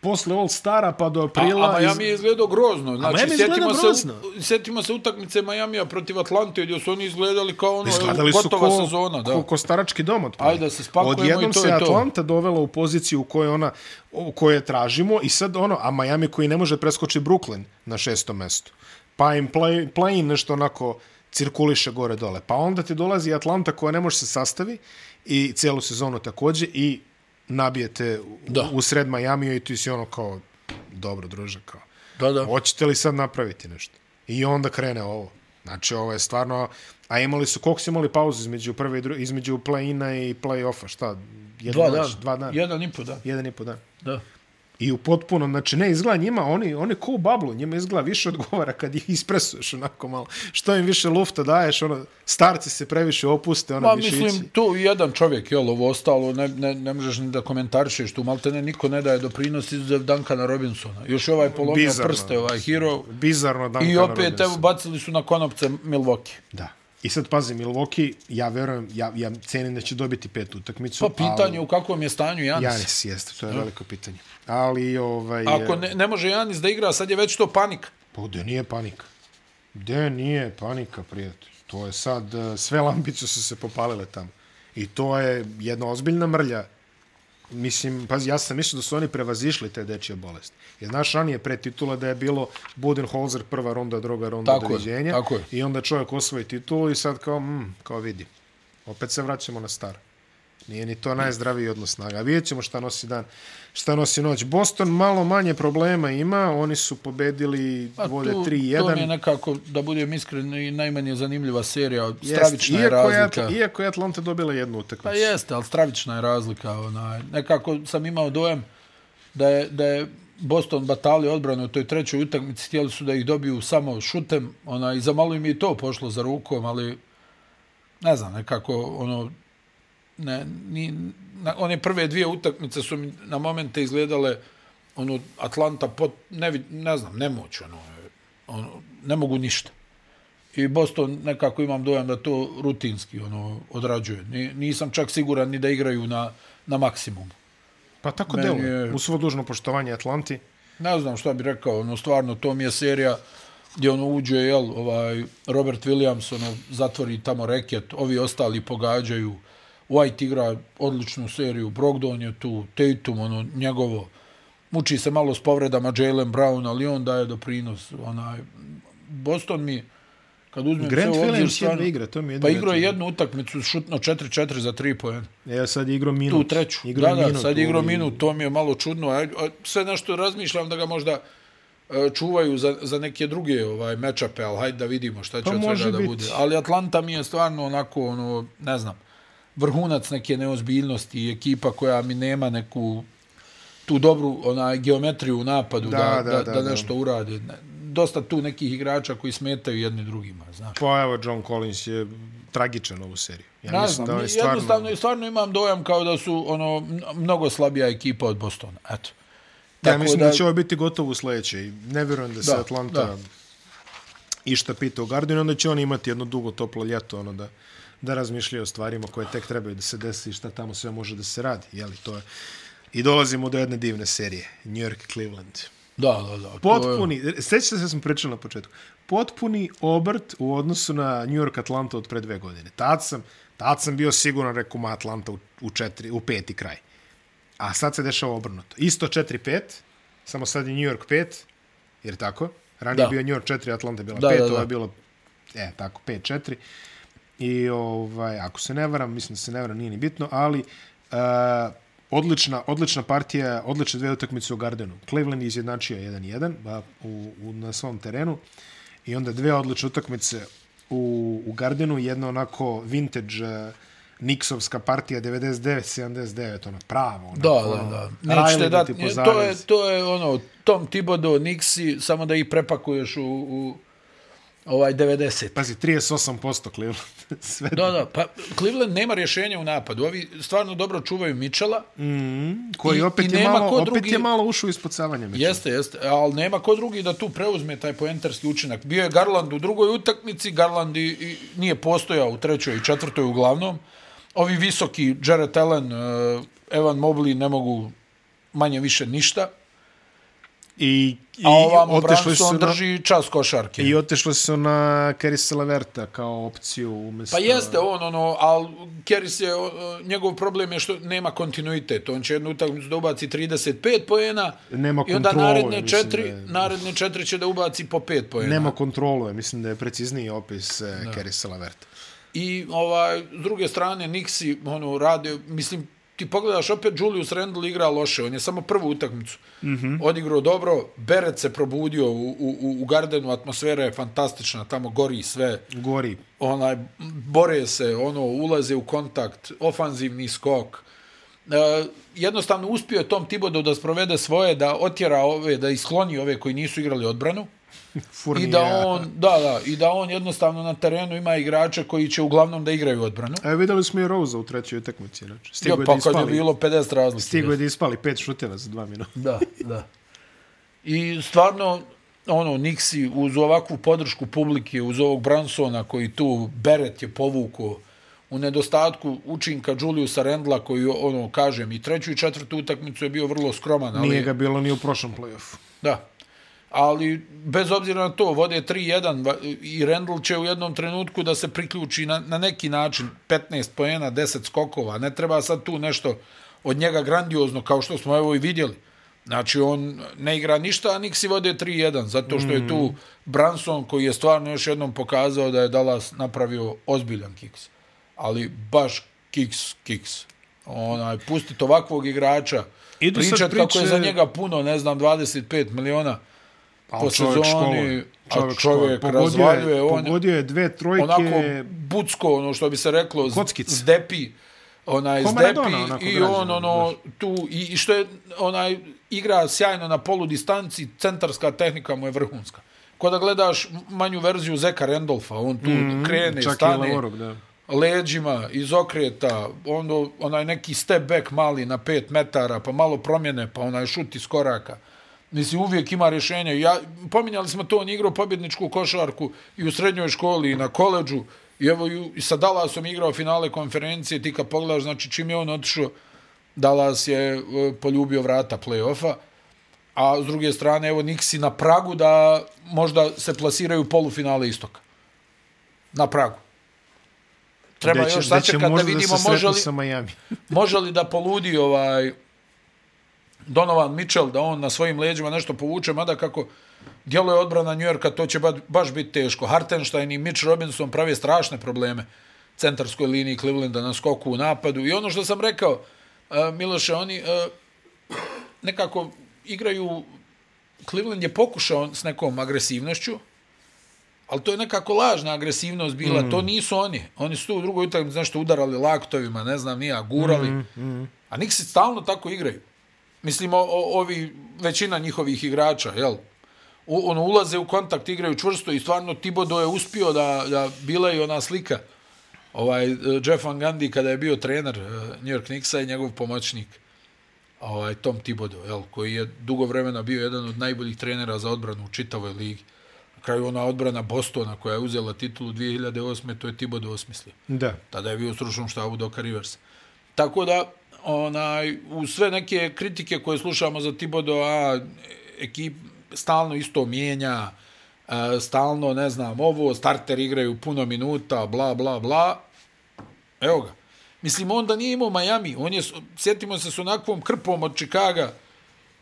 posle All Stara pa do aprila. A, a Miami je izgledao grozno. Znači, sjetimo se, sjetimo se utakmice Majamija protiv Atlante, gdje su oni izgledali kao ono izgledali gotova ko, sezona. Da. Ko, ko starački dom od Ajde da se spakujemo Odjednom i to se Atlanta dovela u poziciju u kojoj ona u kojoj tražimo i sad ono, a Miami koji ne može preskoči Brooklyn na šestom mestu. Pa im play, play nešto onako cirkuliše gore dole. Pa onda ti dolazi Atlanta koja ne može se sastavi i cijelu sezonu takođe i nabijete da. u sred Majamija i ti si ono kao, dobro, druže, kao, da, da. hoćete li sad napraviti nešto? I onda krene ovo. Znači, ovo je stvarno, a imali su, koliko su imali pauzu između prve i druge, između play-ina i play-offa, šta? Jedan dva, dan. dva dana. Jedan i po dan. Jedan i po dan. Da. I u potpuno, znači ne izgleda njima, oni, oni ko u bablu, njima izgleda više odgovara kad ih ispresuješ onako malo. Što im više lufta daješ, ono, starci se previše opuste, ono, Ma, mislim, ići. tu jedan čovjek, jel, ovo ostalo, ne, ne, ne možeš ni da komentarišeš, tu malte ne, niko ne daje doprinos izuzev Duncana Robinsona. Još ovaj polomio prste, ovaj hero. Bizarno Duncana I opet, Robinson. evo, bacili su na konopce Milwaukee. Da. I sad pazi, Milwaukee, ja verujem, ja, ja cenim da će dobiti pet utakmicu. Pa pitanje ali, u kakvom je stanju Janis. Janis jeste, to je veliko pitanje. Ali, ovaj... Ako ne, ne može Janis da igra, sad je već to panika. Pa gde nije panika? Gde nije panika, prijatelj? To je sad, eh, sve lampice su se popalile tamo. I to je jedna ozbiljna mrlja mislim, pa ja sam mislio da su oni prevazišli te dečje bolesti. Jer znaš, ranije pre titula da je bilo Budenholzer prva ronda, druga ronda tako doviđenja. tako je. I onda čovjek osvoji titulu i sad kao, mm, kao vidi. Opet se vraćamo na staro. Nije ni to najzdraviji odnos snaga. Vidjet ćemo šta nosi dan, šta nosi noć. Boston malo manje problema ima. Oni su pobedili pa vode 3-1. To mi je nekako, da budem iskren, i najmanje zanimljiva serija. Stravična jest, je razlika. Je, iako je Atlanta dobila jednu utakmicu. Pa jeste, ali stravična je razlika. Onaj. Nekako sam imao dojem da je, da je Boston batali odbranu u toj trećoj utakmici. Htjeli su da ih dobiju samo šutem. Ona, I za malo im je to pošlo za rukom, ali ne znam, nekako ono, ne, ni, na, one prve dvije utakmice su mi na momente izgledale ono Atlanta pot, ne, ne znam, nemoć ono, ono, ne mogu ništa. I Boston nekako imam dojam da to rutinski ono odrađuje. Ni, nisam čak siguran ni da igraju na, na maksimum. Pa tako Meni deluje. Je... U svo dužno poštovanje Atlanti. Ne znam šta bi rekao, ono, stvarno, to mi je serija gdje ono uđe, jel, ovaj, Robert Williams, ono, zatvori tamo reket, ovi ostali pogađaju, White igra odličnu seriju, Brogdon je tu, Tatum, ono, njegovo, muči se malo s povredama Jalen Brown, ali on daje doprinos. Onaj, Boston mi, kad uzmem Grant sve ovdje, stvarno, igra, to mi je pa igrao je jednu utakmicu, šutno 4-4 za 3 poen. Ja sad igrao minut. Tu treću. Igro da, minut, da, sad igrao minut, to mi je malo čudno. A, a, sve nešto razmišljam da ga možda e, čuvaju za, za neke druge ovaj mečape, ali hajde da vidimo šta će pa od svega da bude. Ali Atlanta mi je stvarno onako, ono, ne znam, vrhunac neke neozbiljnosti i ekipa koja mi nema neku tu dobru onaj geometriju u napadu da, da, da, da, da nešto da. urade. Dosta tu nekih igrača koji smetaju jedni drugima, znaš. Pa evo, John Collins je tragičan ovu seriju. Ja ne znam, da stvarno... jednostavno, stvarno imam dojam kao da su ono mnogo slabija ekipa od Bostona. Eto. Ja mislim da... da će ovo biti gotovo u sledećoj. Ne vjerujem da se da, Atlanta da. išta pita u Gardinu, onda će oni imati jedno dugo toplo ljeto, ono da da razmišljaju o stvarima koje tek trebaju da se desi i šta tamo sve može da se radi. Jeli, to je... I dolazimo do jedne divne serije. New York, Cleveland. Da, da, da. Potpuni, je... sećate se sam pričao na početku, potpuni obrt u odnosu na New York Atlanta od pre dve godine. Tad sam, tad sam bio siguran, rekao ma Atlanta u, u, četiri, u peti kraj. A sad se dešava obrnuto. Isto 4-5, samo sad je New York 5, jer tako? Ranije bio New York 4, Atlanta je bila 5, ovo je bilo, e, tako, 5-4. I ovaj, ako se ne varam, mislim da se ne varam, nije ni bitno, ali uh, odlična, odlična partija, odlične dve utakmice u Gardenu. Cleveland je izjednačio 1-1 u, u, na svom terenu i onda dve odlične utakmice u, u Gardenu, jedna onako vintage uh, Nixovska partija 99-79, ono pravo. Onako, da, da, da. Nećete da, to, je, to je ono, Tom Thibodeau, Nixi, samo da ih prepakuješ u, u ovaj 90. Pazi, 38% Cleveland. (laughs) Sve da, da, pa Cleveland nema rješenja u napadu. Ovi stvarno dobro čuvaju Mitchella. Mm, koji i, opet, i je malo, opet drugi... je malo ušao pocavanja Mitchella. Jeste, jeste, ali nema ko drugi da tu preuzme taj poenterski učinak. Bio je Garland u drugoj utakmici, Garland i, i nije postojao u trećoj i četvrtoj uglavnom. Ovi visoki, Jared Allen, uh, Evan Mobley ne mogu manje više ništa. I, i A otišli su na, drži čas košarke. I otišli su na Keris Laverta kao opciju umjesto... Pa jeste on, ono, ali Keris je, njegov problem je što nema kontinuitet. On će jednu utakmicu da ubaci 35 poena nema i onda naredne četiri, je... naredne četiri će da ubaci po 5 poena. Nema kontrolu, mislim da je precizniji opis eh, Keris Laverta. I ovaj, s druge strane, Nixi ono, rade, mislim, ti pogledaš opet Julius Randle igra loše, on je samo prvu utakmicu mm -hmm. odigrao dobro, Beret se probudio u, u, u Gardenu, atmosfera je fantastična, tamo gori sve. Gori. Onaj, bore se, ono, ulaze u kontakt, ofanzivni skok. E, jednostavno uspio je Tom Tibodo da sprovede svoje, da otjera ove, da iskloni ove koji nisu igrali odbranu. I da on, da, da, i da on jednostavno na terenu ima igrače koji će uglavnom da igraju odbranu. E, videli smo i Rosa u trećoj utakmici, znači. Stigo jo, pa kad je bilo 50 razlike. Stigo je da ispali pet šuteva za dva minuta. da, da. I stvarno, ono, Nixi uz ovakvu podršku publike, uz ovog Bransona koji tu Beret je povukao u nedostatku učinka Juliusa Rendla koji, ono, kažem, i treću i četvrtu utakmicu je bio vrlo skroman. Ali... Nije ga bilo ni u prošlom playoffu. Da. Ali, bez obzira na to, vode 3-1 i Rendl će u jednom trenutku da se priključi na, na neki način 15 pojena, 10 skokova. Ne treba sad tu nešto od njega grandiozno, kao što smo evo i vidjeli. Znači, on ne igra ništa, a Nixi vode 3-1, zato što je tu mm. Branson koji je stvarno još jednom pokazao da je Dallas napravio ozbiljan kiks. Ali baš kiks, kiks. Onaj, pustiti ovakvog igrača, Idu pričat priče... kako je za njega puno, ne znam, 25 miliona pa, po čovjek sezoni, čovjek, a čovjek pogodio razvaljuje. Je, on, pogodio je dve trojke. Onako bucko, ono što bi se reklo, Kockic. zdepi onaj zdepi i on ono tu i, i što je onaj igra sjajno na polu distanci centarska tehnika mu je vrhunska kada gledaš manju verziju Zeka Randolfa on tu mm, krene stane Lavorog, da. leđima iz okreta onda onaj neki step back mali na 5 metara pa malo promjene pa onaj šut iz koraka Mislim, uvijek ima rješenje. Ja, pominjali smo to, on igrao pobjedničku košarku i u srednjoj školi i na koleđu. I evo, i sa Dallasom igrao finale konferencije, ti kad pogledaš, znači čim je on otišao, Dallas je e, poljubio vrata play-offa, a s druge strane, evo, Nixi na pragu da možda se plasiraju polufinale istoka. Na pragu. Treba će, još sačekati da vidimo da može, li, može li da poludi ovaj Donovan Mitchell, da on na svojim leđima nešto povuče, mada kako djeluje odbrana New Yorka, to će baš biti teško. Hartenstein i Mitch Robinson pravi strašne probleme centarskoj liniji Clevelanda na skoku u napadu. I ono što sam rekao, uh, Miloše, oni uh, nekako igraju, Cleveland je pokušao s nekom agresivnošću, ali to je nekako lažna agresivnost bila, mm. to nisu oni. Oni su tu u drugoj utakmici nešto udarali laktovima, ne znam, nije, gurali. Mm, mm. A Nixi stalno tako igraju. Mislim, o, o, ovi, većina njihovih igrača, jel? U, ono, ulaze u kontakt, igraju čvrsto i stvarno Tibodo je uspio da, da bila i ona slika ovaj, Jeff Van Gundy kada je bio trener uh, New York Knicksa i njegov pomoćnik ovaj, Tom Tibodo, jel, koji je dugo vremena bio jedan od najboljih trenera za odbranu u čitavoj ligi. Na kraju ona odbrana Bostona koja je uzela titulu 2008. to je Tibodo osmislio. Da. Tada je bio u stručnom štabu Doka Rivers. Tako da, onaj, u sve neke kritike koje slušamo za Tibodo, a ekip stalno isto mijenja, e, stalno, ne znam, ovo, starter igraju puno minuta, bla, bla, bla. Evo ga. Mislim, onda nije imao Miami. On je, sjetimo se s onakvom krpom od Čikaga,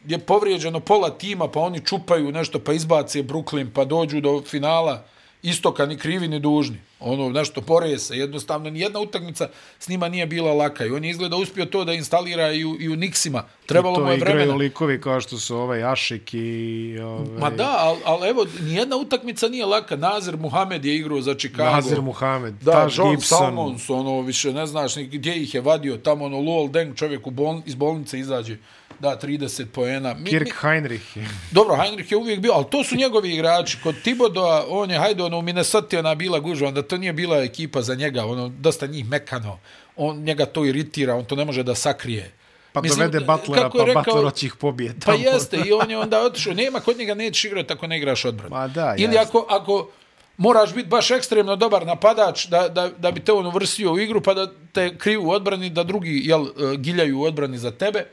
je povrijeđeno pola tima, pa oni čupaju nešto, pa izbace Brooklyn, pa dođu do finala istoka ni krivi ni dužni. Ono nešto pore se, jednostavno ni jedna utakmica s njima nije bila laka i on je izgleda uspio to da instalira i u, i u Nixima. Trebalo mu je vremena. To igraju likovi kao što su ovaj Ašik i... Ovaj... Ma da, ali al, evo, ni jedna utakmica nije laka. Nazir Muhamed je igrao za Chicago. Nazir Muhamed, da, Taš John Gibson. Salmons, ono, više ne znaš gdje ih je vadio. Tamo, ono, Luol Deng, čovjek u bol, iz bolnice izađe da 30 poena. Mi, Kirk Heinrich. Dobro, Heinrich je uvijek bio, ali to su njegovi igrači. Kod Tibodoa, on je, hajde, ono, u Minnesota ona bila gužva, onda to nije bila ekipa za njega, ono, dosta njih mekano. On, njega to iritira, on to ne može da sakrije. Pa Mislim, dovede Butlera, pa rekao, Butler oćih pobije Pa jeste, i on je onda otišao. Nema, kod njega nećeš igrati ako ne igraš odbranu. Ma da, Ili ako, ako moraš biti baš ekstremno dobar napadač da, da, da bi te on uvrstio u igru, pa da te kriju u odbrani, da drugi jel, e, giljaju u odbrani za tebe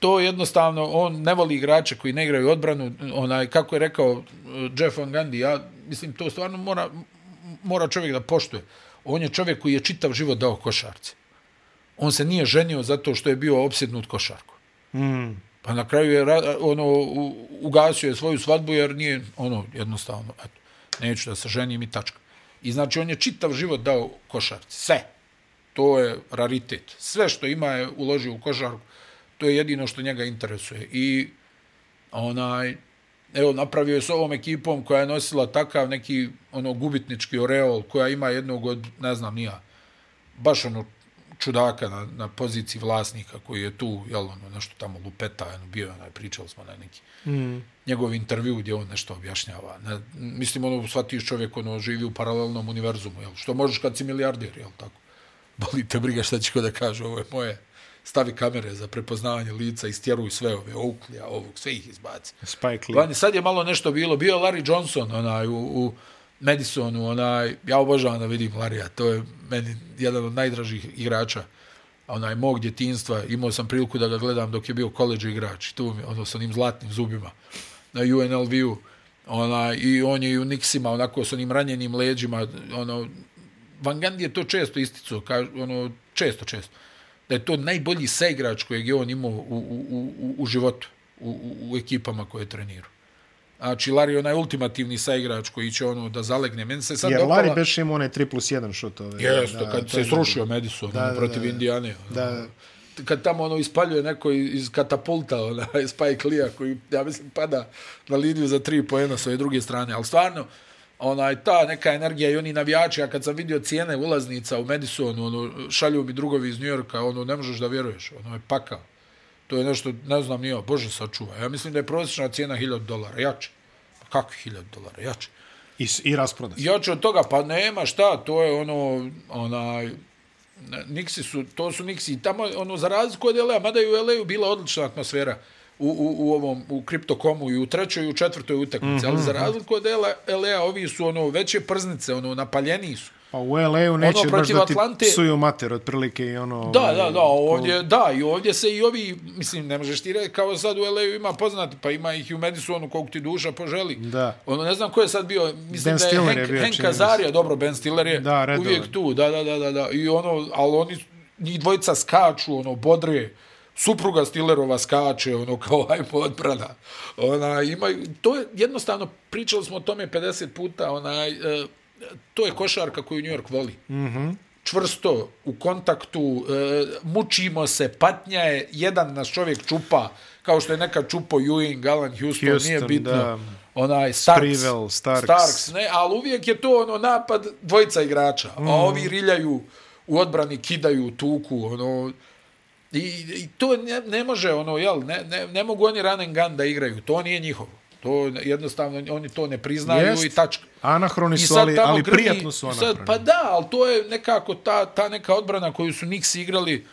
to jednostavno, on ne voli igrače koji ne igraju odbranu, onaj, kako je rekao uh, Jeff Van Gundy, ja mislim, to stvarno mora, mora čovjek da poštuje. On je čovjek koji je čitav život dao košarci. On se nije ženio zato što je bio opsjednut košarku. Mm. Pa na kraju je ono, ugasio je svoju svadbu jer nije ono jednostavno, eto, neću da se ženim i tačka. I znači on je čitav život dao košarci. Sve. To je raritet. Sve što ima je uložio u košarku to je jedino što njega interesuje. I onaj, evo, napravio je s ovom ekipom koja je nosila takav neki ono gubitnički oreol, koja ima jednog od, ne znam, nija, baš ono čudaka na, na poziciji vlasnika koji je tu, jel, ono, nešto tamo lupeta, ono, bio, onaj, pričali smo na neki mm. njegov intervju gdje on nešto objašnjava. Ne, mislim, ono, shvatiš čovjek, ono, živi u paralelnom univerzumu, jel, što možeš kad si milijardir, jel, tako. (laughs) Boli te briga šta će ko da kaže, ovo je moje, stavi kamere za prepoznavanje lica, istjeruj sve ove Oakley, ovog, sve ih izbaci. Spike Lee. sad je malo nešto bilo, bio Larry Johnson onaj, u, u Madisonu, onaj, ja obožavam da vidim Larija, to je meni jedan od najdražih igrača onaj mog djetinstva, imao sam priliku da ga gledam dok je bio koleđ igrač, tu mi, ono, sa onim zlatnim zubima na UNLV-u, onaj, i on je i u Nixima, onako, sa onim ranjenim leđima, ono, Van Gundy je to često isticao, ono, često, često, da je to najbolji saigrač kojeg je on imao u, u, u, u životu, u, u, u ekipama koje je trenirao. Znači, Larry je onaj ultimativni saigrač koji će ono da zalegne. Meni se sad Jer dopala... Larry beš ima onaj 3 plus 1 šut. Ove, Jeste, da, kad se srušio da, Madison da, da, protiv da, Indijane. Da, ono, kad tamo ono ispaljuje neko iz katapulta, ona, (laughs) Spike Lee, koji, ja mislim, pada na liniju za tri pojena s ove druge strane. Ali stvarno, onaj, ta neka energija i oni navijači, a kad sam vidio cijene ulaznica u Madisonu, ono, šalju mi drugovi iz Njujorka, ono, ne možeš da vjeruješ, ono je pakao. To je nešto, ne znam, nije, Bože sačuva. Ja mislim da je prosječna cijena 1000 dolara, jače. Pa kakvi 1000 dolara, jače. I, i rasproda Jače od toga, pa nema šta, to je ono, onaj, Nixi su, to su Nixi, tamo, ono, za razliku od LA, mada je u LA bila odlična atmosfera u, u, u ovom, u kriptokomu i u trećoj i u četvrtoj utakmici, mm -hmm. ali za mhm. razliku od LA, LA, ovi su, ono, veće prznice, ono, napaljeniji su. Pa u LA-u ono, neće ono, baš da ti Atlante... psuju mater otprilike i ono... Da, da, da, ovdje, ko... da, i ovdje se i ovi, mislim, ne možeš ti reći, kao sad u LA-u ima poznati, pa ima ih i u Madisonu koliko ti duša poželi. Da. Ono, ne znam ko je sad bio, mislim ben da je Stiller Hank, je Hank Azaria, dobro, Ben Stiller je da, uvijek tu, da, da, da, da, da, i ono, ali oni, njih dvojica skaču, ono, bodre, supruga Stillerova skače, ono, kao ajmo odbrana. Ona, ima, to je, jednostavno, pričali smo o tome 50 puta, onaj, uh, to je košarka koju New York voli. Mm -hmm. Čvrsto, u kontaktu, e, mučimo se, patnja je, jedan nas čovjek čupa, kao što je neka čupo Ewing, Alan Houston, Houston nije bitno. Da. Onaj Starks, Sprivel, Starks. Starks ne, ali uvijek je to ono napad dvojica igrača. Mm. A ovi riljaju u odbrani, kidaju tuku, ono, i, i to ne, ne može, ono, jel, ne, ne, ne mogu oni run and gun da igraju, to nije njihovo. To jednostavno oni to ne priznaju Jest. i tačka. Anahroni su, ali, ali grmi, prijatno su anahroni. Sad, pa da, ali to je nekako ta, ta neka odbrana koju su Knicks igrali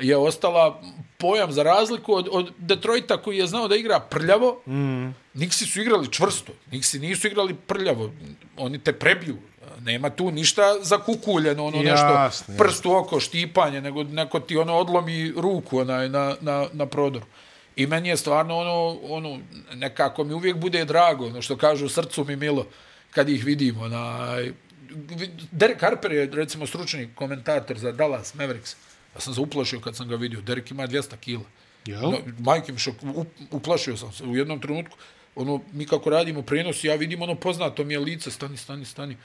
je ostala pojam za razliku od, od Detroita koji je znao da igra prljavo. Mm. Knicksi su igrali čvrsto. Knicksi nisu igrali prljavo. Oni te prebiju. Nema tu ništa za kukuljeno, ono jasne, nešto prstu oko, štipanje, nego neko ti ono odlomi ruku onaj, na, na, na prodoru. I meni je stvarno ono, ono, nekako mi uvijek bude drago, ono što kažu srcu mi milo kad ih vidimo. Na, Derek Harper je recimo stručni komentator za Dallas Mavericks. Ja sam se uplašio kad sam ga vidio. Derek ima 200 kila. Jel? No, majke mi šok, uplašio sam se u jednom trenutku. Ono, mi kako radimo prenos, ja vidim ono poznato mi je lice, stani, stani, stani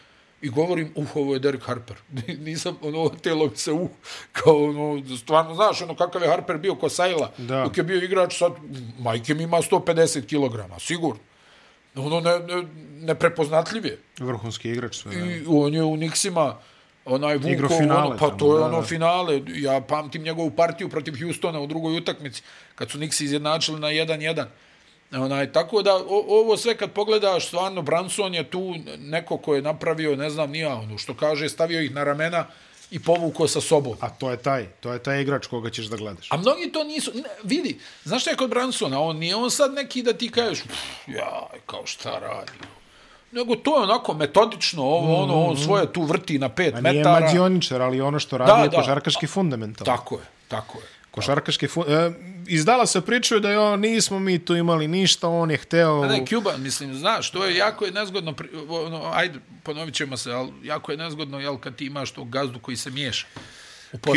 i govorim, uh, ovo je Derek Harper. (laughs) Nisam, ono, telo mi se, uh, kao, ono, stvarno, znaš, ono, kakav je Harper bio ko Sajla, da. dok je bio igrač, sad, majke mi ima 150 kg, sigurno. Ono, ne, ne, neprepoznatljiv je. Vrhunski igrač sve. I on je u Nixima, onaj Vuko, finale, ono, pa to je ono finale. Ja pamtim njegovu partiju protiv Houstona u drugoj utakmici, kad su Nixi izjednačili na 1-1. Onaj, tako da, o, ovo sve kad pogledaš, stvarno, Branson je tu neko ko je napravio, ne znam, nija ono, što kaže, stavio ih na ramena i povukao sa sobom. A to je taj, to je taj igrač koga ćeš da gledaš. A mnogi to nisu, ne, vidi, znaš šta je kod Bransona, on nije on sad neki da ti kažeš, ja, kao šta radi, nego to je onako metodično, ovo, mm, ono, on mm. svoje tu vrti na pet metara. A nije mađioničar, ali ono što radi da, je košarkaški fundamental. Tako je, tako je. Košarkaški fun... E, izdala se pričaju da je on, nismo mi tu imali ništa, on je hteo... A ne, Cuban, mislim, znaš, to je jako je nezgodno, ono, ajde, ponovit ćemo se, ali jako je nezgodno, jel, kad ti imaš tog gazdu koji se miješa.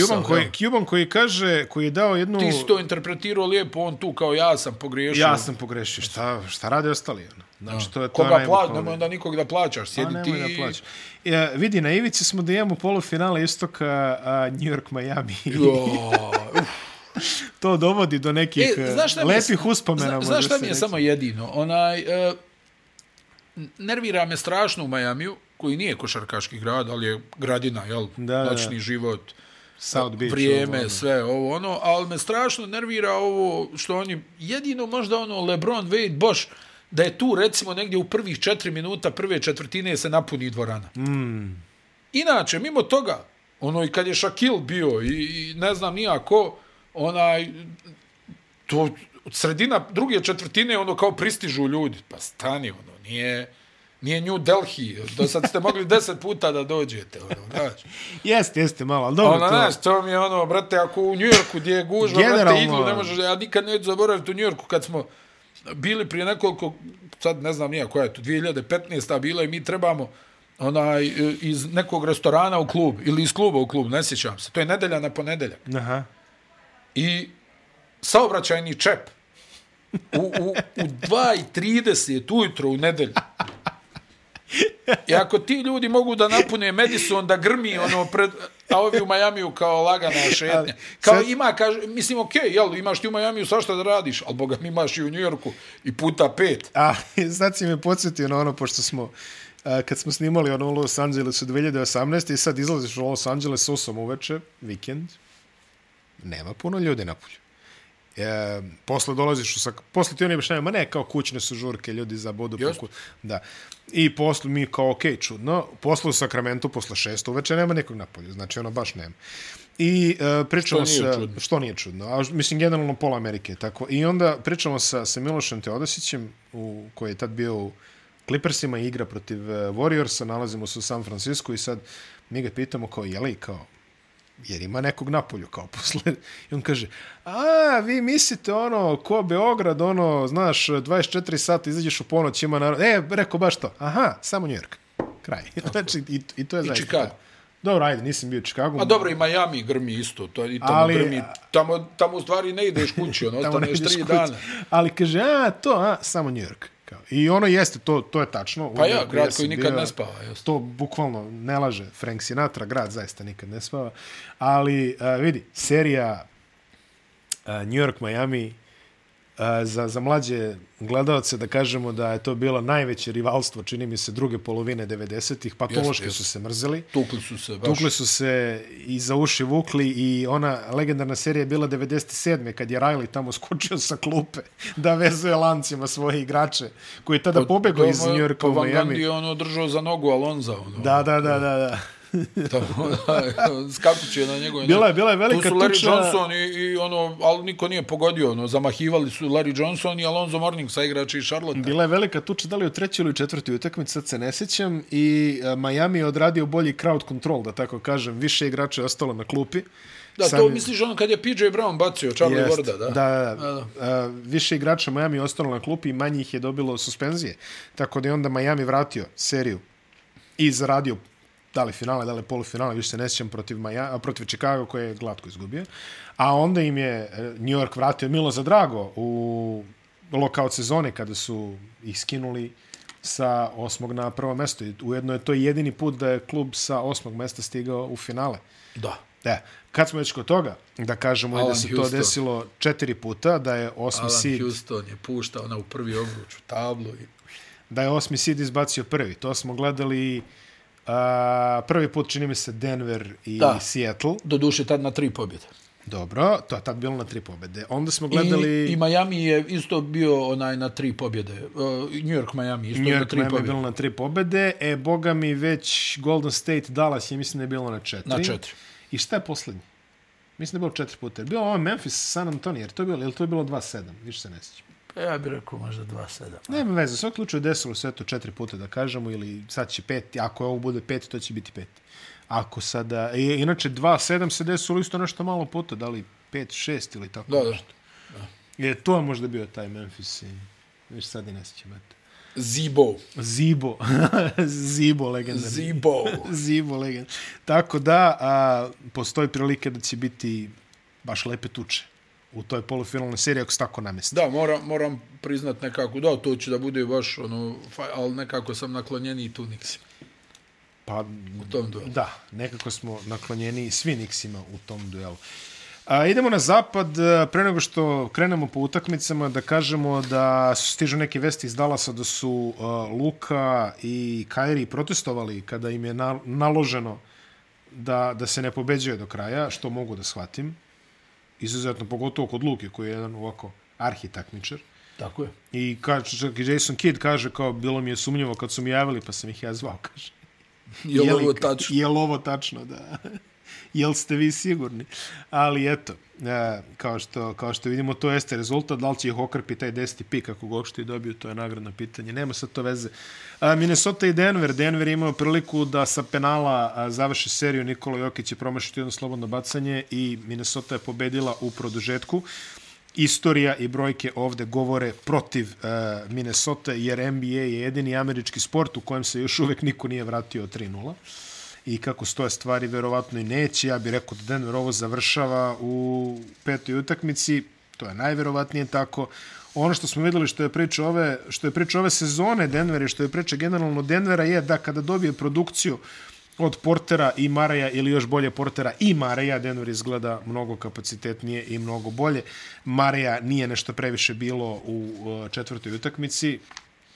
Cuban koji, Cuban koji kaže, koji je dao jednu... Ti si to interpretirao lijepo, on tu kao ja sam pogriješio. Ja sam pogriješio, šta, šta rade ostali? Ono? Znači, to je, to Koga plaća, nemoj onda nikog da plaćaš, sjedi a, ti... Da plaćaš. Ja, vidi, na ivici smo da imamo polufinale istoka a, New York, Miami. Jo, to dovodi do nekih e, znaš lepih uspomena. Zna, znaš šta mi je samo jedino? Onaj, e, nervira me strašno u Majamiju, koji nije košarkaški grad, ali je gradina, jel? Da, Noćni da. život, South Beach, vrijeme, ovo, sve ovo, ono, ali me strašno nervira ovo što oni, jedino možda ono Lebron, Wade, Bosch, da je tu recimo negdje u prvih četiri minuta prve četvrtine se napuni dvorana. Mm. Inače, mimo toga, ono i kad je Shaquille bio i, i ne znam nijako, onaj, to, sredina druge četvrtine, ono, kao pristižu ljudi. Pa stani, ono, nije, nije New Delhi. Do sad ste mogli (laughs) deset puta da dođete, ono, znaš. jeste, jeste, malo, ali dobro ono, to. Znaš, to mi je ono, brate, ako u New Yorku gdje je gužva, brate, iglu, ne možeš, ja nikad neću zaboraviti u New Yorku kad smo bili prije nekoliko, sad ne znam nije koja je to, 2015. bila i mi trebamo, onaj, iz nekog restorana u klub, ili iz kluba u klub, ne sjećam se. To je nedelja na ponedeljak. Aha. I saobraćajni čep u, u, u 2.30 ujutro u nedelju. I ako ti ljudi mogu da napune Madison da grmi ono pred, a ovi u Majamiju kao lagana šetnja. Kao sad... ima, kaže, mislim, okej, okay, jel, imaš ti u Majamiju svašta da radiš, ali boga mi imaš i u Njujorku i puta pet. A, (laughs) sad si me podsjetio na ono, pošto smo, a, kad smo snimali ono u Los Angelesu 2018. i sad izlaziš u Los Angeles 8 uveče, vikend, nema puno ljudi na polju. E, posle dolaziš u sak... Posle ti oni objašnjaju, ma ne, kao kućne su žurke, ljudi za bodu. Poku... Da. I posle mi kao, okej, okay, čudno. Posle u Sakramentu, posle šest uveče, nema nekog na polju. Znači, ono baš nema. I uh, pričamo što se... Čudno. Što nije čudno. A, mislim, generalno pola Amerike. Tako. I onda pričamo sa, sa Milošem Teodosićem, u, koji je tad bio u Clippersima i igra protiv uh, Warriorsa. Nalazimo se u San Francisco i sad mi ga pitamo kao, jeli, kao, jer ima nekog napolju kao posle. I on kaže, a, vi mislite ono, ko Beograd, ono, znaš, 24 sata izađeš u ponoć, ima narod. E, rekao baš to. Aha, samo New York. Kraj. (laughs) znači, i, i to je zaista. I Chicago. Dobro, ajde, nisam bio u Chicago. A dobro, i Miami grmi isto. To, I tamo ali, grmi. Tamo, tamo u stvari ne ideš kući, ono, (laughs) ostaneš tri dana. Ali kaže, a, to, a, samo New York. Kao. I ono jeste, to, to je tačno. Pa ja, grad koji nikad bio, ne spava. Just. To bukvalno ne laže Frank Sinatra, grad zaista nikad ne spava. Ali uh, vidi, serija uh, New York, Miami, za, za mlađe gledalce da kažemo da je to bilo najveće rivalstvo, čini mi se, druge polovine 90-ih, patološki jest, jest. su se mrzeli. Tukli su se baš. Tukli su se i za uši vukli i ona legendarna serija je bila 97. kad je Riley tamo skočio sa klupe (laughs) da vezuje lancima svoje igrače koji je tada pobegao iz New Yorka u Miami. Po Van Gundy je ono držao za nogu Alonza. Ono. Da, da, da, da. da. (laughs) skakuće na njegove... Bila je, bila je velika tuča... Tu su Larry tuča... Johnson i, i, ono, ali niko nije pogodio, ono, zamahivali su Larry Johnson i Alonzo Morning sa igrači iz Charlotte. Bila je velika tuča, da li u trećoj ili četvrtoj utakmici, sad se ne sjećam, i uh, Miami je odradio bolji crowd control, da tako kažem, više igrača je ostalo na klupi. Da, Sam... to misliš ono kad je PJ Brown bacio Charlie Jest, Warda, da? Da, da, da. Uh, više igrača Miami je ostalo na klupi i manje ih je dobilo suspenzije. Tako da je onda Miami vratio seriju i zaradio da li finale, da li polufinale, više se ne sjećam protiv, Maja, protiv Chicago koje je glatko izgubio. A onda im je e, New York vratio Milo za Drago u lokaut sezone kada su ih skinuli sa osmog na prvo mesto. I ujedno je to jedini put da je klub sa osmog mesta stigao u finale. Da. Da. Kad smo već kod toga, da kažemo Alan da se Houston. to desilo četiri puta, da je osmi Alan seed... Alan Houston je puštao na u prvi obruč u tablu. I... Da je osmi seed izbacio prvi. To smo gledali Uh, prvi put čini mi se Denver i da. Seattle. Do duše tad na tri pobjede. Dobro, to je tad bilo na tri pobjede. Onda smo gledali... I, I Miami je isto bio onaj na tri pobjede. Uh, New York, Miami isto New York, na tri Miami pobjede. bilo na tri pobjede. E, boga mi već Golden State, Dallas je mislim da je bilo na četiri. Na četiri. I šta je posljednji? Mislim da je bilo četiri puta. Bilo ovo Memphis, San Antonio, jer to je bilo, ili to je bilo 2-7? Više se ne sjećam. Pa ja bih rekao možda 2-7. Nema veze, svak slučaju desilo sve to četiri puta da kažemo, ili sad će peti, ako ovo bude peti, to će biti peti. Ako sada, i, inače 2-7 se desilo isto nešto malo puta, da li 5-6 ili tako da, nešto. Da, da. Je, to je možda bio taj Memphis i viš sad i ne sjećam, eto. Zibo. Zibo. (laughs) Zibo legenda. Zibo. (laughs) Zibo legenda. Tako da, a, postoji prilike da će biti baš lepe tuče u toj polufinalnoj seriji ako se tako namesti. Da, moram, moram priznat nekako, da, to će da bude baš, ono, ali nekako sam naklonjeni i tu Nixima. Pa, u tom duelu. Da, nekako smo naklonjeni svi Nixima u tom duelu. A, idemo na zapad, pre nego što krenemo po utakmicama, da kažemo da stižu neke vesti iz Dalasa da su uh, Luka i Kairi protestovali kada im je na, naloženo da, da se ne pobeđuje do kraja, što mogu da shvatim izuzetno, pogotovo kod Luke, koji je jedan ovako arhitakmičar. Tako je. I kaže, čak i Jason Kidd kaže kao, bilo mi je sumnjivo kad su mi javili, pa sam ih ja zvao, kaže. Je li ovo tačno? Je li ovo tačno, da jel ste vi sigurni? Ali eto, e, kao, što, kao što vidimo, to jeste rezultat. Da li će ih okrpi taj deseti pik ako ga uopšte i dobiju, to je nagradno pitanje. Nema sad to veze. A, Minnesota i Denver. Denver imao priliku da sa penala a, završi seriju. Nikola Jokić je promašiti jedno slobodno bacanje i Minnesota je pobedila u produžetku istorija i brojke ovde govore protiv uh, Minnesota, jer NBA je jedini američki sport u kojem se još uvek niko nije vratio 3-0. I kako stoje stvari, verovatno i neće. Ja bih rekao da Denver ovo završava u petoj utakmici. To je najverovatnije tako. Ono što smo videli što je priča ove, što je priča ove sezone Denvera i što je priča generalno Denvera je da kada dobije produkciju od Portera i Maraja ili još bolje Portera i Maraja, Denver izgleda mnogo kapacitetnije i mnogo bolje. Maraja nije nešto previše bilo u četvrtoj utakmici,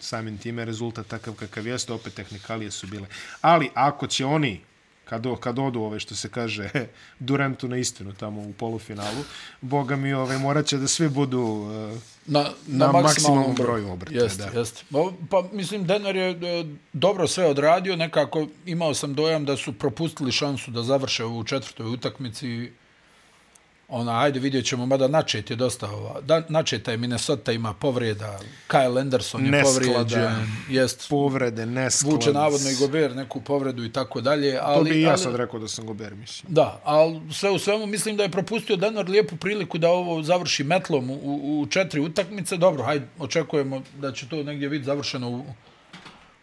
samim time rezultat takav kakav jeste, opet tehnikalije su bile. Ali ako će oni kad, kad odu ove što se kaže (laughs) Durantu na istinu tamo u polufinalu, boga mi ove, morat će da svi budu uh, na, na, na maksimalnom broju obrta. Jeste, da. jeste. Pa mislim, Denver je e, dobro sve odradio, nekako imao sam dojam da su propustili šansu da završe u četvrtoj utakmici ona, ajde vidjet ćemo, mada načet je dosta ova, da, načeta je Minnesota ima povreda, Kyle Anderson je povrijeđen, jest, povrede, nesklad. Vuče navodno i Gober neku povredu i tako dalje. Ali, to bi ja sad rekao da sam Gober, mislim. Da, ali sve u svemu mislim da je propustio Denver lijepu priliku da ovo završi metlom u, u četiri utakmice. Dobro, hajde, očekujemo da će to negdje biti završeno u,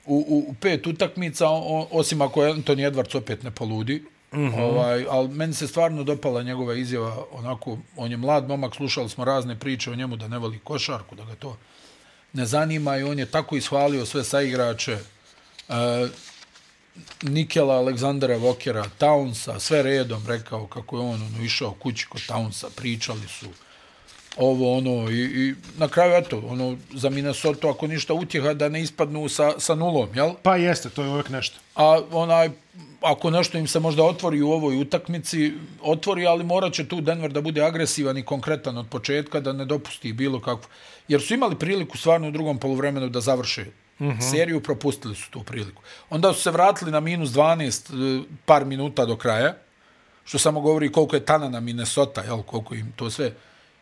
u, u pet utakmica, osim ako Anthony Edwards opet ne poludi. Mm -hmm. ovaj, ali meni se stvarno dopala njegova izjava, onako, on je mlad momak, slušali smo razne priče o njemu da ne voli košarku, da ga to ne zanima i on je tako ishvalio sve sa igrače e, Nikela, Aleksandra Vokera, Townsa, sve redom rekao kako je on ono, išao kući kod Townsa, pričali su ovo ono i, i na kraju eto ono za Minnesota ako ništa utjeha da ne ispadnu sa, sa nulom jel pa jeste to je uvek nešto a onaj ako nešto im se možda otvori u ovoj utakmici, otvori, ali morat će tu Denver da bude agresivan i konkretan od početka, da ne dopusti bilo kakvu. Jer su imali priliku stvarno u drugom polovremenu da završe uh mhm. -huh. seriju, propustili su tu priliku. Onda su se vratili na minus 12 e, par minuta do kraja, što samo govori koliko je tana na Minnesota, jel, koliko im to sve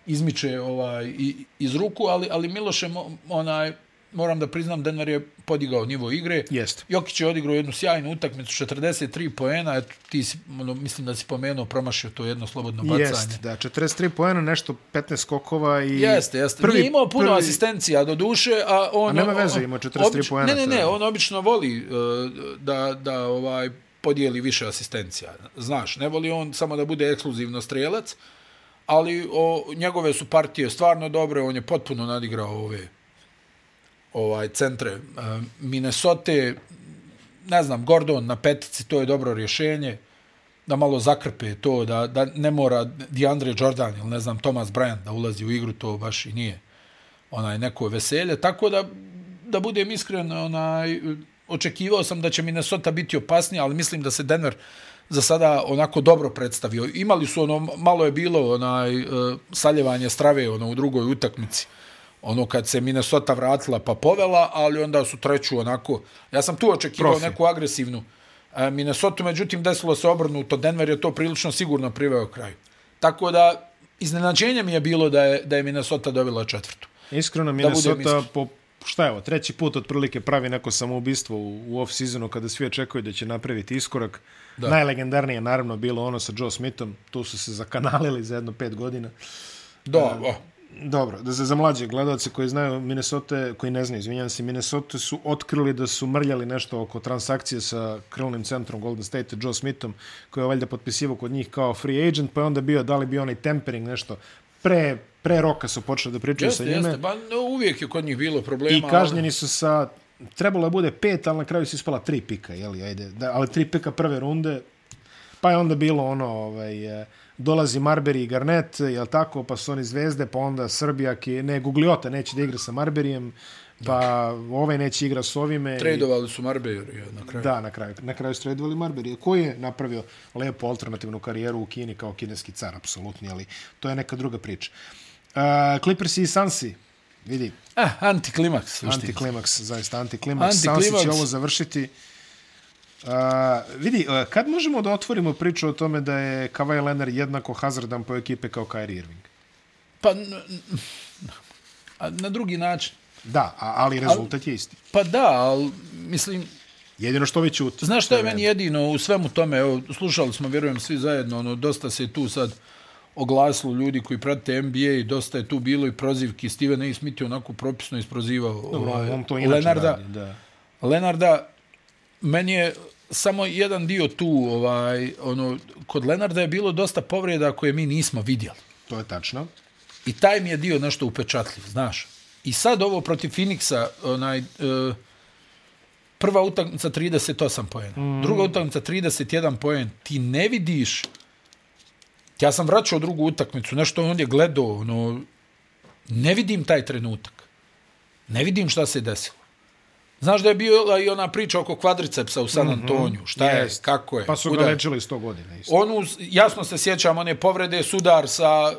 izmiče ovaj, iz ruku, ali, ali Miloše, onaj, moram da priznam, Denver je podigao nivo igre. Jest. Jokić je odigrao jednu sjajnu utakmicu, 43 poena, eto, ti si, ono, mislim da si pomenuo, promašio to jedno slobodno bacanje. Jest, da, 43 poena, nešto 15 skokova i... Jeste, jeste. Prvi, Nije imao puno prvi... asistencija do duše, a on... A nema veze, imao 43 obič... poena. Ne, ne, ne, on obično voli uh, da, da ovaj podijeli više asistencija. Znaš, ne voli on samo da bude ekskluzivno strelac, ali o, njegove su partije stvarno dobre, on je potpuno nadigrao ove ovaj centre eh, Minnesota ne znam Gordon na petici to je dobro rješenje da malo zakrpe to da da ne mora DeAndre Jordan ili ne znam Thomas Bryant da ulazi u igru to baš i nije onaj neko veselje. Tako da da budem iskren onaj očekivao sam da će Minnesota biti opasniji ali mislim da se Denver za sada onako dobro predstavio imali su ono malo je bilo onaj uh, saljevanje strave ono u drugoj utakmici ono kad se Minnesota vratila pa povela, ali onda su treću onako, ja sam tu očekivao Profi. neku agresivnu e, Minnesota, međutim desilo se obrnuto, Denver je to prilično sigurno priveo kraju. Tako da, iznenađenje mi je bilo da je, da je Minnesota dobila četvrtu. Iskreno, Minnesota po, šta je ovo, treći put otprilike pravi neko samoubistvo u, u off-seasonu kada svi očekuju da će napraviti iskorak. Da. Najlegendarnije naravno bilo ono sa Joe Smithom, tu su se zakanalili za jedno pet godina. Da, uh, Dobro, da se za mlađe gledalce koji znaju Minnesota, koji ne znaju, izvinjam se, Minnesota su otkrili da su mrljali nešto oko transakcije sa krilnim centrom Golden State, Joe Smithom, koji je valjda potpisivo kod njih kao free agent, pa je onda bio, da li bio onaj tempering nešto, pre, pre roka su počeli da pričaju jeste, sa njime. Jeste, ba, no, uvijek je kod njih bilo problema. I kažnjeni su sa, trebalo je bude pet, ali na kraju su ispala tri pika, jeli, ajde, da, ali tri pika prve runde, pa je onda bilo ono, ovaj, dolazi Marbury i Garnett, jel tako, pa su oni zvezde, pa onda Srbija, ki, ne, Gugliota neće da igra sa Marberijem, pa da. ovaj neće igra s ovime. Tradovali su Marbury na kraju. Da, na kraju. Na kraju su tradovali Marbury. Koji je napravio lepu alternativnu karijeru u Kini kao kineski car, apsolutni, ali to je neka druga priča. Uh, Clippers i Sansi, vidi. Ah, antiklimaks. Antiklimaks, zaista antiklimaks. Antiklimaks. Sansi će ovo završiti Uh, vidi, uh, kad možemo da otvorimo priču o tome da je Kawhi Leonard jednako hazardan po ekipe kao Kyrie Irving? Pa, na drugi način. Da, ali rezultat al, je isti. Pa da, ali mislim... Jedino što vi čuti. Znaš što je meni jedino u svemu tome, evo, slušali smo, vjerujem, svi zajedno, ono, dosta se tu sad oglasilo ljudi koji prate NBA i dosta je tu bilo i prozivki. Steven A. Smith je onako propisno isprozivao Dobro, ovaj, on to Lenarda. Radi, da. Lenarda, meni je samo jedan dio tu, ovaj, ono, kod Lenarda je bilo dosta povreda koje mi nismo vidjeli. To je tačno. I taj mi je dio nešto upečatljiv, znaš. I sad ovo protiv Phoenixa, onaj, uh, prva utakmica 38 poena, mm. druga utakmica 31 poen, ti ne vidiš, ja sam vraćao drugu utakmicu, nešto on je gledao, ono, ne vidim taj trenutak. Ne vidim šta se desilo. Znaš da je bila i ona priča oko kvadricepsa u San mhm. Antoniju. Šta mm -hmm. je, yes. kako je. Pa su ga lečili 100 godina. Isto. Onu, jasno se sjećam, one povrede, sudar sa,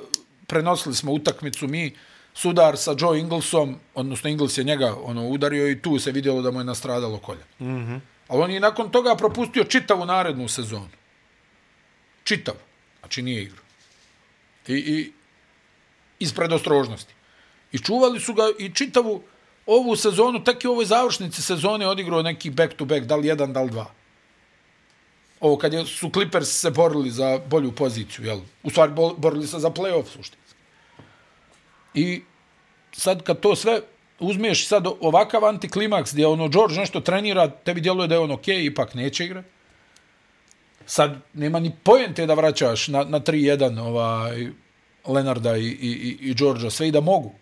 prenosili smo utakmicu mi, sudar sa Joe Inglesom, odnosno Ingles je njega ono, udario i tu se vidjelo da mu je nastradalo kolje. Mm -hmm. Ali on je nakon toga propustio čitavu narednu sezonu. Čitav. Znači nije igrao. I, i iz predostrožnosti. I čuvali su ga i čitavu ovu sezonu, tek i u ovoj završnici sezone odigrao neki back to back, da li jedan, da li dva. Ovo kad je, su Clippers se borili za bolju poziciju, jel? U stvari borili se za playoff, suštinski. I sad kad to sve uzmeš sad ovakav antiklimaks gdje ono George nešto trenira, tebi djeluje da je on okay, ipak neće igrati. Sad nema ni pojente da vraćaš na, na 3-1 ovaj, Lenarda i, i, i Georgea, sve i da mogu.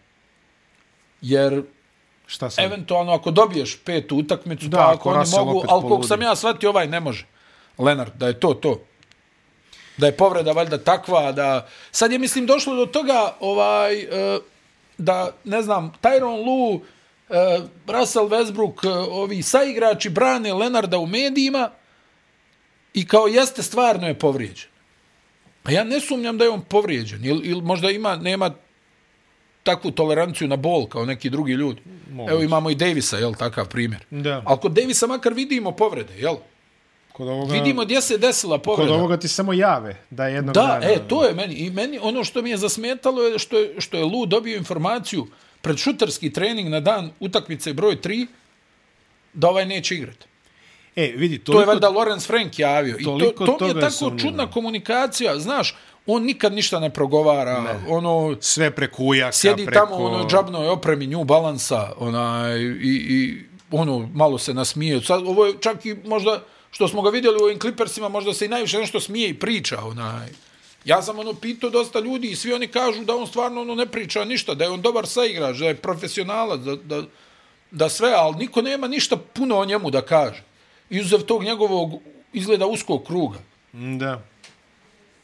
Jer Šta sam? Eventualno ako dobiješ petu utakmicu, da, pa ako oni mogu, ali koliko sam ja shvatio, ovaj ne može. Lenard, da je to to. Da je povreda valjda takva, da... Sad je, mislim, došlo do toga, ovaj, uh, da, ne znam, Tyron Lu, uh, Russell Westbrook, uh, ovi saigrači brane Lenarda u medijima i kao jeste stvarno je povrijeđen. A ja ne sumnjam da je on povrijeđen. Ili, ili možda ima, nema takvu toleranciju na bol kao neki drugi ljudi. Moguće. Evo imamo i Davisa, jel, takav primjer. Da. Ali kod Davisa makar vidimo povrede, jel? Kod ovoga, vidimo gdje se desila povreda. Kod ovoga ti samo jave da je jednog da, dana. Da, e, to je meni. I meni ono što mi je zasmetalo je što je, što je Lu dobio informaciju pred šuterski trening na dan utakmice broj 3 da ovaj neće igrati. E, vidi, toliko, to je valjda Lorenz Frank javio. I to, to mi je tako čudna komunikacija. Znaš, on nikad ništa ne progovara. Ne. Ono, Sve preko Sjedi preko... tamo ono džabnoj opremi New Balansa ona, i, i ono, malo se nasmije. Sad, ovo je čak i možda, što smo ga vidjeli u ovim Clippersima, možda se i najviše nešto smije i priča. Onaj. Ja sam ono pitao dosta ljudi i svi oni kažu da on stvarno ono ne priča ništa, da je on dobar saigrač, da je profesionalac, da, da, da sve, ali niko nema ništa puno o njemu da kaže. Izuzev tog njegovog izgleda uskog kruga. Da.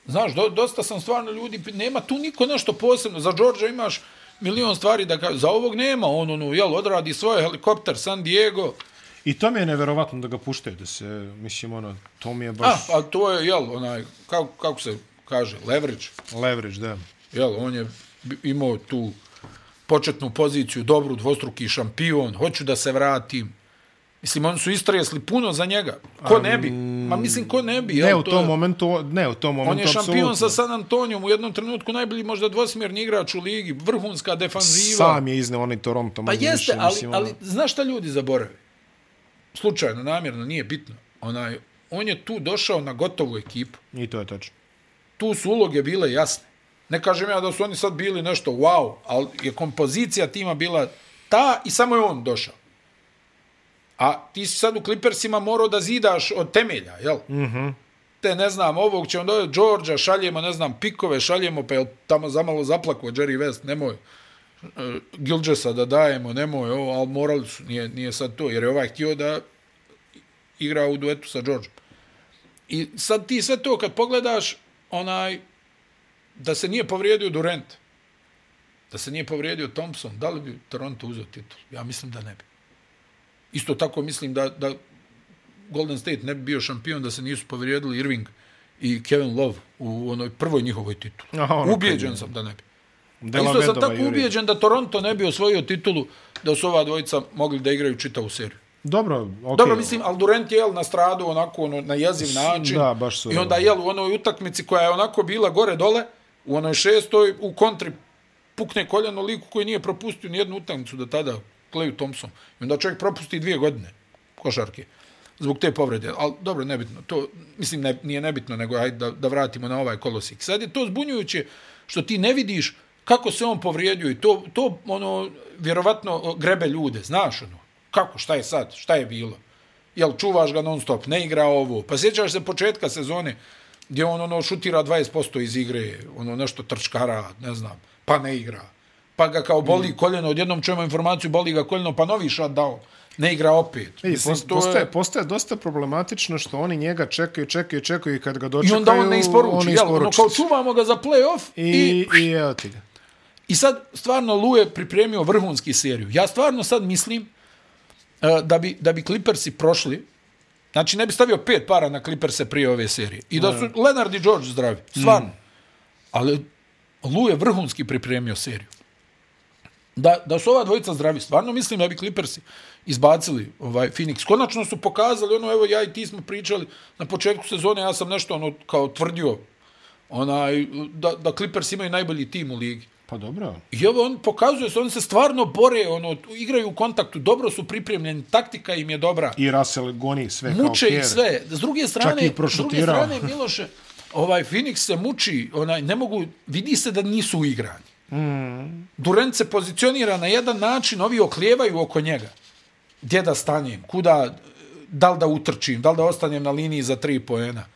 Znaš, do, dosta sam stvarno ljudi, nema tu niko nešto posebno. Za Đorđa imaš milion stvari da kaže, za ovog nema, on ono, jel, odradi svoj helikopter San Diego. I to mi je neverovatno da ga puštaju, da se, mislim, ono, to mi je baš... A, a to je, jel, onaj, kako, kako se kaže, leverage. Leverage, da. Jel, on je imao tu početnu poziciju, dobru, dvostruki šampion, hoću da se vratim. Mislim, oni su istresli puno za njega. Ko ne bi? Ma mislim, ko ne bi? Ne, u tom je... momentu, ne, u tom momentu, On je šampion absolutno. sa San Antonijom, u jednom trenutku najbolji možda dvosmjerni igrač u ligi, vrhunska defanziva. Sam je izneo onaj Toronto. Pa jeste, više, ali, mislim, ali ono... znaš šta ljudi zaborave? Slučajno, namjerno, nije bitno. Onaj, on je tu došao na gotovu ekipu. I to je tačno. Tu su uloge bile jasne. Ne kažem ja da su oni sad bili nešto wow, ali je kompozicija tima bila ta i samo je on došao. A ti si sad u Clippersima morao da zidaš od temelja, jel? Mhm. Mm Te, ne znam, ovog će on dojeti Georgia, šaljemo, ne znam, pikove, šaljemo, pa je tamo zamalo zaplako Jerry West, nemoj uh, Gilgesa da dajemo, nemoj, ovo, ali morali su, nije, nije sad to, jer je ovaj htio da igra u duetu sa George. I sad ti sve to, kad pogledaš, onaj, da se nije povrijedio Durant, da se nije povrijedio Thompson, da li bi Toronto uzeo titul? Ja mislim da ne bi. Isto tako mislim da, da Golden State ne bi bio šampion da se nisu povrijedili Irving i Kevin Love u onoj prvoj njihovoj titulu. Aha, ono ubijeđen sam da ne bi. Dela Isto sam tako ubijeđen da Toronto ne bi osvojio titulu da su ova dvojica mogli da igraju čitavu seriju. Dobro, okay. Dobro, mislim, al Durant je jel, na stradu onako ono, na jeziv način. Da, baš su. I onda jel, u onoj utakmici koja je onako bila gore dole, u onoj šestoj, u kontri pukne koljeno liku koji nije propustio ni jednu utakmicu do tada, Clay Thompson. I onda čovjek propusti dvije godine košarke zbog te povrede. Ali dobro, nebitno. To, mislim, ne, nije nebitno, nego ajde da, da vratimo na ovaj kolosik. Sad je to zbunjujuće što ti ne vidiš kako se on povrijedio i to, to ono, vjerovatno grebe ljude. Znaš ono, kako, šta je sad, šta je bilo? Jel čuvaš ga non stop, ne igra ovo. Pa sjećaš se početka sezone gdje on ono šutira 20% iz igre, ono nešto trčkara, ne znam, pa ne igra. Pa ga kao boli mm. koljeno, odjednom čujemo informaciju, boli ga koljeno, pa novi shutdown ne igra opet. I, Mislim, postaje, postaje, je... postaje dosta problematično što oni njega čekaju, čekaju, čekaju i kad ga dočekaju, I onda on ne isporuči. On jel, ono, kao čuvamo ga za play-off. I, i, i evo ti ga. I sad, stvarno, Lu je pripremio vrhunski seriju. Ja stvarno sad mislim uh, da, bi, da bi Clippersi prošli, znači ne bi stavio pet para na Clipperse prije ove serije. I da su Leonard i George zdravi. Stvarno. Mm. Ali Lu je vrhunski pripremio seriju da, da su ova dvojica zdravi. Stvarno mislim da bi Clippersi izbacili ovaj Phoenix. Konačno su pokazali, ono, evo ja i ti smo pričali na početku sezone, ja sam nešto ono kao tvrdio onaj, da, da Clippers imaju najbolji tim u ligi. Pa dobro. I evo on pokazuje se, oni se stvarno bore, ono, igraju u kontaktu, dobro su pripremljeni, taktika im je dobra. I Russell goni sve Muče kao Muče i sve. S druge strane, s druge strane Miloše, ovaj Phoenix se muči, onaj, ne mogu, vidi se da nisu uigrani. Mm. Durant se pozicionira na jedan način, ovi oklijevaju oko njega. Gdje da stanem? Kuda? Da li da utrčim? Da li da ostanem na liniji za tri pojena?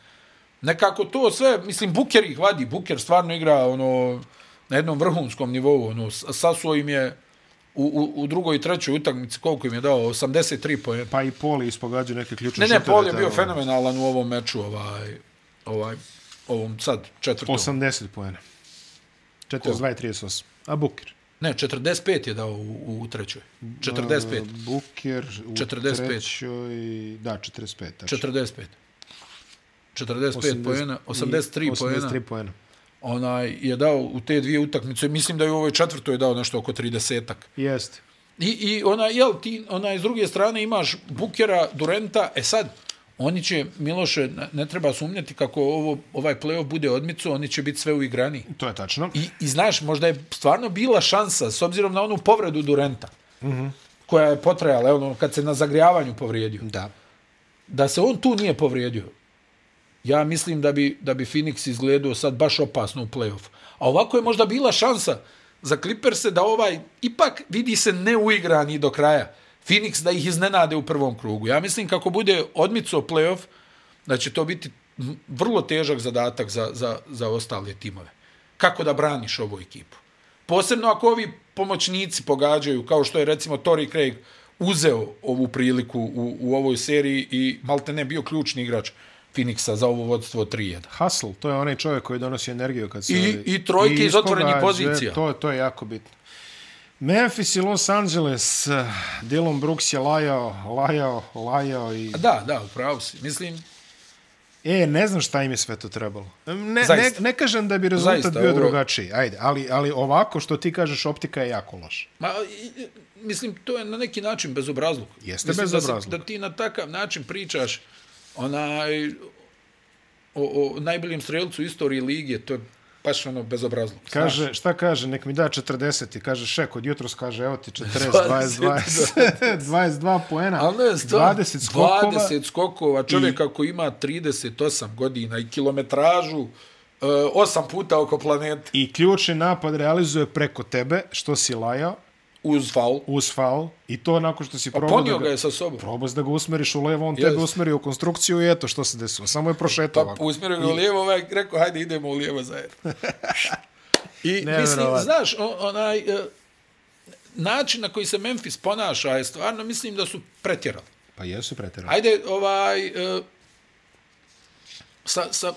Nekako to sve, mislim, Buker ih vadi. Buker stvarno igra ono, na jednom vrhunskom nivou. Ono, sasuo im je u, u, u drugoj i trećoj utakmici koliko im je dao? 83 pojena. Pa i Poli ispogađa neke ključne Ne, ne, Poli je bio fenomenalan u ovom meču. Ovaj, ovaj, ovom sad četvrtom. 80 pojena. 42 i 38. A Buker? Ne, 45 je dao u, u trećoj. 45. Buker u 45. trećoj... Da, 45. Tači. 45. 45 pojena, 83 pojena. 83 pojena. Onaj je dao u te dvije utakmice. Mislim da je u ovoj četvrtoj dao nešto oko 30-ak. Jeste. I, i ona, jel, ti, ona, s druge strane imaš Bukera, Durenta, e sad, oni će, Miloše, ne treba sumnjati kako ovo, ovaj playoff bude odmicu, oni će biti sve u igrani. To je tačno. I, I znaš, možda je stvarno bila šansa, s obzirom na onu povredu Durenta, mm -hmm. koja je potrajala, ono, kad se na zagrijavanju povrijedio. Da. Da se on tu nije povrijedio, ja mislim da bi, da bi Phoenix izgledao sad baš opasno u playoff. A ovako je možda bila šansa za Clippers da ovaj ipak vidi se neuigrani do kraja. Phoenix da ih iznenade u prvom krugu. Ja mislim kako bude odmico playoff, da će to biti vrlo težak zadatak za, za, za ostale timove. Kako da braniš ovu ekipu? Posebno ako ovi pomoćnici pogađaju, kao što je recimo Tori Craig uzeo ovu priliku u, u ovoj seriji i malte ne bio ključni igrač Phoenixa za ovo vodstvo 3-1. Hustle, to je onaj čovjek koji donosi energiju. Kad se I, i trojke iz otvorenih pozicija. To, to je jako bitno. Memphis i Los Angeles, Dylan Brooks je lajao, lajao, lajao i... Da, da, upravo si. Mislim... E, ne znam šta im je sve to trebalo. Ne, ne, ne kažem da bi rezultat Zaista, bio ovo... drugačiji. Ajde, ali, ali ovako što ti kažeš, optika je jako loš. Ma, mislim, to je na neki način bezobrazluk. Jeste mislim, bezobrazluk. Da, da ti na takav način pričaš onaj, o, o najboljem strelcu istoriji lige, to je baš ono bezobrazno. Kaže, znaš. šta kaže, nek mi da 40 i kaže šek od jutros kaže, evo ti 40, 20, 20, 22 poena, Ali ne, 20 skokova. 20 skokova, čovjek i... koji ima 38 godina i kilometražu, uh, osam puta oko planete. I ključni napad realizuje preko tebe, što si lajao, Uz faul. Uz faul. I to nakon što si probao da ga... ga je sa sobom. Probao da ga usmeriš u levo, on yes. tebe usmeri u konstrukciju i eto što se desilo. Samo je prošetao pa, usmerio ga u lijevo, ovaj rekao, hajde idemo u lijevo zajedno. (laughs) I ne, mislim, ne, znaš, onaj, uh, način na koji se Memphis ponaša je stvarno, mislim da su pretjerali. Pa jesu pretjerali. Ajde, ovaj, uh, sa, sa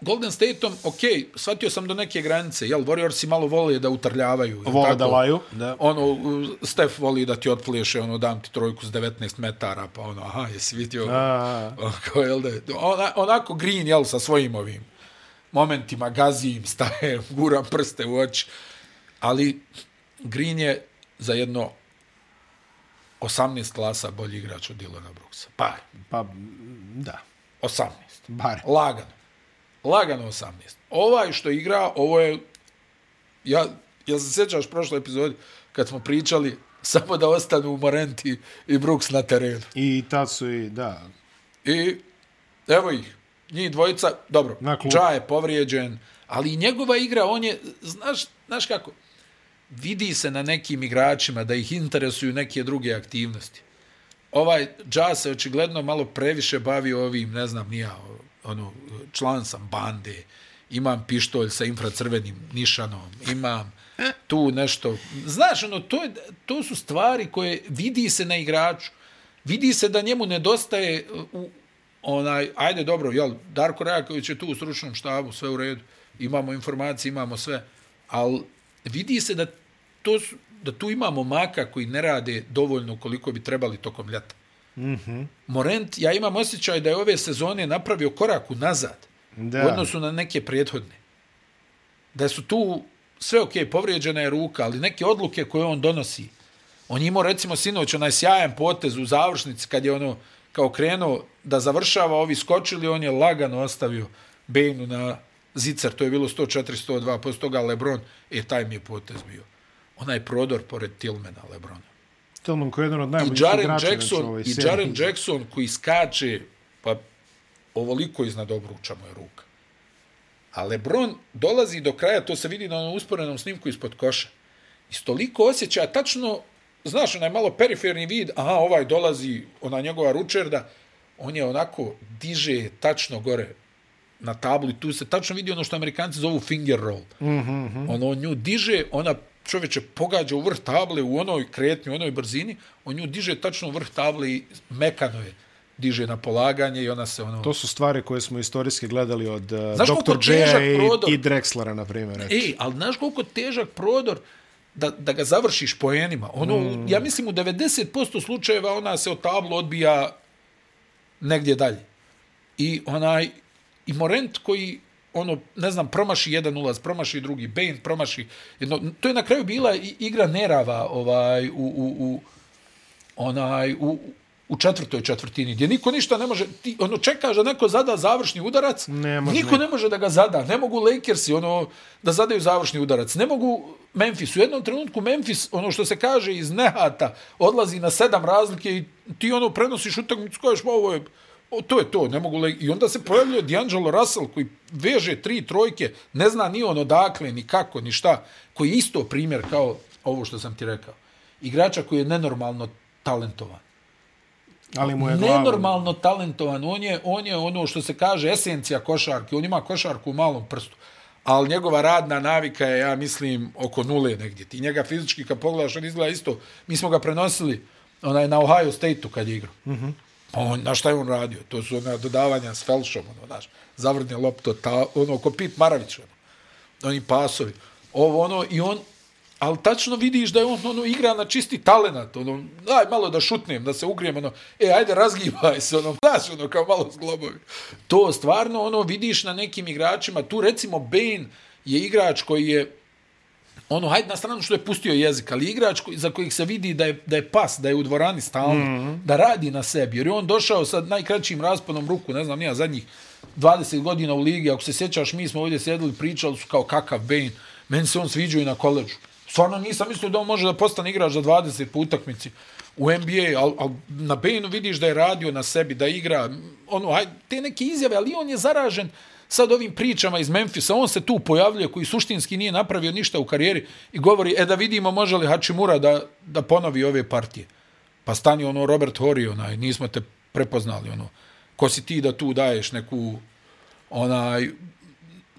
Golden State-om, ok, shvatio sam do neke granice, jel, Warriors malo vole da utrljavaju. Vole da laju, da. Ono, Steph voli da ti otpliješe, ono, dam ti trojku s 19 metara, pa ono, aha, jesi vidio? A, Onako, jel da, ona, onako green, jel, sa svojim ovim momentima, gazim, staje, (laughs) guram prste u oči. Ali green je za jedno 18 klasa bolji igrač od Dilona Brooksa. Par. Pa, da. 18. Bar. Lagano. Lagano 18. Ovaj što igra, ovo je... Ja, ja se sjećaš prošle epizode kad smo pričali samo da ostanu Morenti i Brooks na terenu. I tad su i, da. I evo ih, njih dvojica, dobro, Dža je povrijeđen, ali njegova igra, on je, znaš, znaš kako, vidi se na nekim igračima da ih interesuju neke druge aktivnosti. Ovaj Dža se očigledno malo previše bavi ovim, ne znam, nija, ono, član sam bande, imam pištolj sa infracrvenim nišanom, imam tu nešto. Znaš, ono, to, je, to su stvari koje vidi se na igraču. Vidi se da njemu nedostaje u, onaj, ajde dobro, jel, Darko Rajaković je tu u stručnom štabu, sve u redu, imamo informacije, imamo sve, ali vidi se da, to su, da tu imamo maka koji ne rade dovoljno koliko bi trebali tokom ljeta. Mm -hmm. Morent, ja imam osjećaj da je ove sezone napravio korak u nazad da. u odnosu na neke prethodne. Da su tu sve ok, povrijeđena je ruka, ali neke odluke koje on donosi, on imao recimo sinoć onaj sjajan potez u završnici kad je ono kao krenuo da završava, ovi skočili, on je lagano ostavio Bejnu na zicar, to je bilo 104-102, posle toga Lebron, e, taj mi je potez bio. Onaj prodor pored Tillmana, Lebrona. Tillman koji je jedan od najboljih igrača. Jackson, ovaj I Jaren Jackson koji skače, pa ovoliko iznad obruča mu je ruka. A Lebron dolazi do kraja, to se vidi na onom usporenom snimku ispod koša. I stoliko osjeća, tačno, znaš, onaj malo periferni vid, aha, ovaj dolazi, ona njegova ručerda, on je onako diže tačno gore na tablu i tu se tačno vidi ono što amerikanci zovu finger roll. Mm -hmm. Ono nju diže, ona čovječe pogađa u vrh table u onoj kretnju, u onoj brzini, on nju diže tačno u vrh table i mekano je diže na polaganje i ona se ono... To su stvari koje smo istorijski gledali od uh, Dr. J. I, i Drexlera, na primjer. Ej, ali znaš koliko težak prodor da, da ga završiš poenima? Ono, mm. Ja mislim u 90% slučajeva ona se od tablu odbija negdje dalje. I onaj, i Morent koji ono, ne znam, promaši jedan ulaz, promaši drugi, Bane promaši jedno, to je na kraju bila igra nerava ovaj, u, u, u onaj, u, u četvrtoj četvrtini, gdje niko ništa ne može, ti, ono, čekaš da neko zada završni udarac, ne može. niko ne može da ga zada, ne mogu Lakersi ono, da zadaju završni udarac, ne mogu Memphis, u jednom trenutku Memphis, ono što se kaže iz nehata, odlazi na sedam razlike i ti ono prenosiš utakmicu, kažeš, ovo je, o, to je to, ne mogu le... I onda se pojavljuje D'Angelo Russell koji veže tri trojke, ne zna ni on odakle, ni kako, ni šta, koji je isto primjer kao ovo što sam ti rekao. Igrača koji je nenormalno talentovan. Ali mu je nenormalno talentovan. On je, on je ono što se kaže esencija košarke. On ima košarku u malom prstu. Ali njegova radna navika je, ja mislim, oko nule negdje. Ti njega fizički, kad pogledaš, on izgleda isto. Mi smo ga prenosili onaj, na Ohio State-u kad je igrao. Mm -hmm. Pa on, na šta je on radio? To su ona dodavanja s felšom, ono, znaš, zavrne lopto, ta, ono, ko Pit Maravić, ono, oni pasovi. Ovo, ono, i on, ali tačno vidiš da je on ono, igra na čisti talenat, ono, daj malo da šutnem, da se ugrijem, ono, e, ajde, razgibaj se, ono, (laughs) znaš, ono, kao malo zglobovi. To stvarno, ono, vidiš na nekim igračima, tu recimo Bane je igrač koji je, ono, hajde na stranu što je pustio jezik, ali igrač koji, za kojih se vidi da je, da je pas, da je u dvorani stalno, mm -hmm. da radi na sebi, jer je on došao sa najkraćim rasponom ruku, ne znam, nija, zadnjih 20 godina u ligi, ako se sjećaš, mi smo ovdje sjedili, pričali su kao kakav Bane, meni se on sviđao i na koleđu. Stvarno nisam mislio da on može da postane igrač za 20 po utakmici u NBA, ali al na Bejnu vidiš da je radio na sebi, da igra, ono, aj, te neke izjave, ali on je zaražen sad ovim pričama iz Memfisa, on se tu pojavljuje koji suštinski nije napravio ništa u karijeri i govori, e da vidimo može li Hachimura da, da ponovi ove partije. Pa stani ono Robert Horry, onaj, nismo te prepoznali, ono, ko si ti da tu daješ neku, onaj,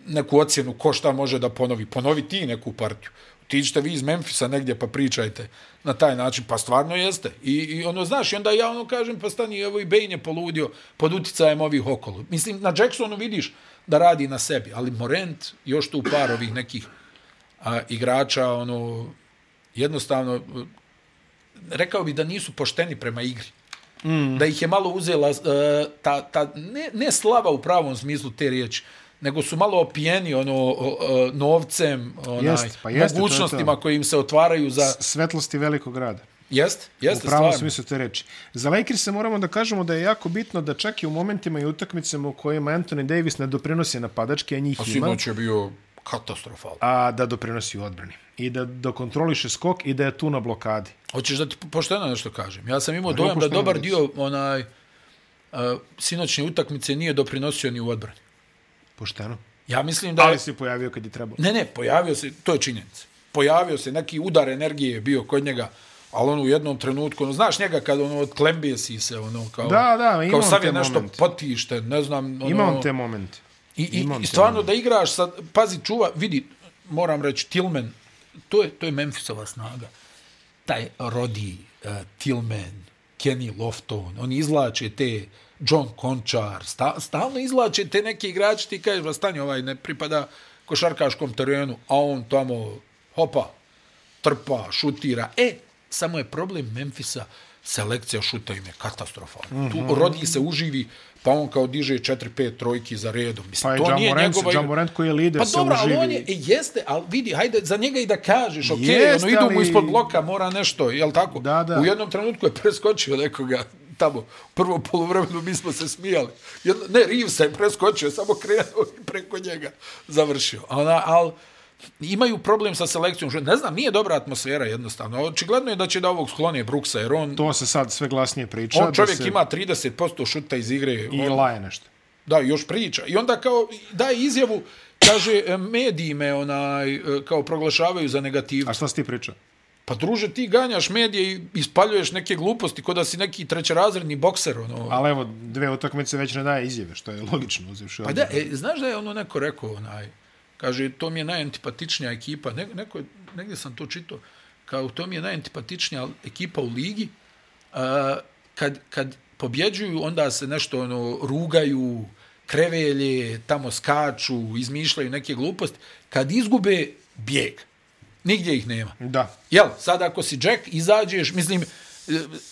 neku ocjenu ko šta može da ponovi. Ponovi ti neku partiju tiđite vi iz Memfisa negdje pa pričajte na taj način, pa stvarno jeste. I, i ono, znaš, i onda ja ono kažem, pa stani, evo i Bane je poludio pod uticajem ovih okolo. Mislim, na Jacksonu vidiš da radi na sebi, ali Morent, još tu par ovih nekih a, igrača, ono, jednostavno, rekao bi da nisu pošteni prema igri. Mm. Da ih je malo uzela uh, ta, ta ne, ne slava u pravom smislu te riječi, nego su malo opijeni ono novcem, onaj, jest, pa jeste, mogućnostima to to. koje im se otvaraju za... Svetlosti velikog grada. Jest, jeste, u pravom smislu te reči. Za Lakers se moramo da kažemo da je jako bitno da čak i u momentima i utakmicama u kojima Anthony Davis ne doprinosi napadačke, a njih pa ima. A je bio katastrofal. A da doprinosi u odbrani. I da, da kontroliše skok i da je tu na blokadi. Hoćeš da ti pošteno nešto kažem? Ja sam imao dojam da dobar dio onaj, uh, sinoćne utakmice nije doprinosio ni u odbrani. Pošteno. Ja mislim da... Ali se pojavio kad je trebalo. Ne, ne, pojavio se, to je činjenica. Pojavio se, neki udar energije je bio kod njega, ali on u jednom trenutku, ono, znaš njega kad ono, od klembije si se, ono, kao, da, da, kao sad je nešto moment. potište, ne znam. Ono, imam te momente. I, i, i stvarno da igraš sad, pazi, čuva, vidi, moram reći, Tillman, to je, to je Memphisova snaga. Taj Rodi, uh, Tillman, Kenny Lofton, oni izlače te John Končar, sta, stalno izlače te neke igrače, ti kažeš, stanje ovaj ne pripada košarkaškom terenu, a on tamo hopa, trpa, šutira. E, samo je problem Memfisa, selekcija šuta im je katastrofalna. Mm -hmm. Tu rodi se uživi, pa on kao diže 4-5 trojki za redom. Mislim, pa to nije njegova... Pa Morant koji je lider pa se dobro, uživi. Pa dobro, on je, e, jeste, ali vidi, hajde za njega i da kažeš, ok, jeste, ono, idu mu ispod bloka, mora nešto, je li tako? Da, da. U jednom trenutku je preskočio nekoga tamo, prvo polovremenu mi smo se smijali. Jedno, ne, se je preskočio, samo krenuo i preko njega završio. Ona, ali, imaju problem sa selekcijom. Ne znam, nije dobra atmosfera jednostavno. Očigledno je da će da ovog sklonije Brooksa, jer on... To se sad sve glasnije priča. On čovjek se... ima 30% šuta iz igre. I on... laje nešto. Da, još priča. I onda kao daje izjavu, kaže, e, mediji me onaj, e, kao proglašavaju za negativu. A šta si ti priča? Pa druže, ti ganjaš medije i ispaljuješ neke gluposti kod da si neki trećerazredni bokser. Ono. Ali evo, dve utakmice već ne daje izjave, što je logično. Uzivši pa da, e, znaš da je ono neko rekao, onaj, Kaže, to mi je najantipatičnija ekipa. Ne, neko, negdje sam to čitao. Kao, to mi je najantipatičnija ekipa u ligi. A, kad, kad pobjeđuju, onda se nešto ono, rugaju, krevelje, tamo skaču, izmišljaju neke gluposti. Kad izgube, bijeg. Nigdje ih nema. Da. Jel, sad ako si Jack, izađeš, mislim,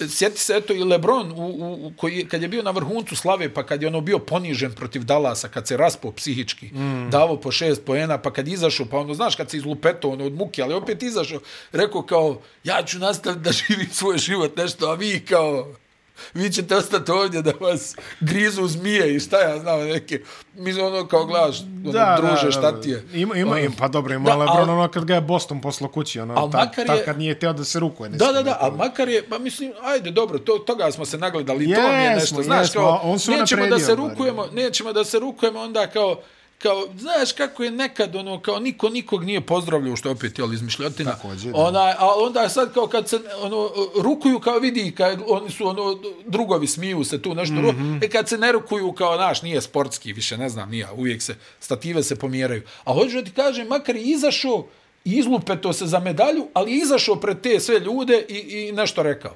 sjeti se eto i Lebron u, u, koji, kad je bio na vrhuncu slave pa kad je ono bio ponižen protiv Dallasa kad se raspo psihički mm. davo po šest poena pa kad izašao pa ono znaš kad se izlupeto ono od muke ali opet izašao rekao kao ja ću nastaviti da (laughs) živim svoj život nešto a vi kao (laughs) vi ćete ostati ovdje da vas grizu zmije i šta ja znam neke mi ono kao gledaš ono, da, druže da, šta ti je? Ima, ima, ima pa dobro ima da, Lebron ono kad ga je Boston poslo kući ono, ta, ta, kad nije teo da se rukuje da da da ali makar je pa mislim ajde dobro to, toga smo se nagledali yes, to mi je nešto znaš kao on nećemo da se rukujemo nećemo da se rukujemo onda kao kao, znaš kako je nekad, ono, kao niko nikog nije pozdravljao, što opet je ali izmišljotina. Također, ona, a onda sad kao kad se, ono, rukuju kao vidi, kad oni su, ono, drugovi smiju se tu nešto, mm -hmm. e kad se ne rukuju kao, naš, nije sportski, više ne znam, nije, uvijek se, stative se pomjeraju. A hoću da ti kažem, makar je izašao, izlupeto se za medalju, ali je izašao pred te sve ljude i, i nešto rekao.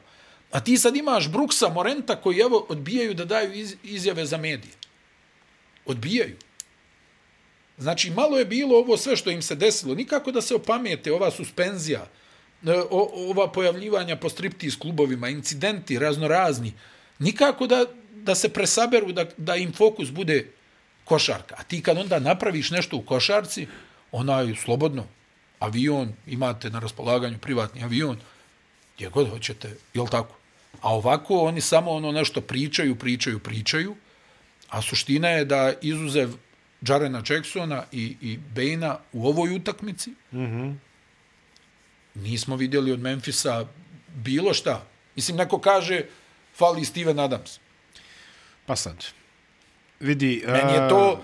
A ti sad imaš Bruksa, Morenta, koji, evo, odbijaju da daju iz, izjave za medije. Odbijaju. Znači, malo je bilo ovo sve što im se desilo. Nikako da se opamijete, ova suspenzija, e, o, ova pojavljivanja po striptiz klubovima, incidenti raznorazni. Nikako da, da se presaberu, da, da im fokus bude košarka. A ti kad onda napraviš nešto u košarci, ona je slobodno. Avion, imate na raspolaganju privatni avion, gdje god hoćete, jel tako? A ovako oni samo ono nešto pričaju, pričaju, pričaju, a suština je da izuzev Jarena Jacksona i, i Bejna u ovoj utakmici. Mm -hmm. Nismo vidjeli od Memfisa bilo šta. Mislim, neko kaže fali Steven Adams. Pa sad. Vidi... Meni je to...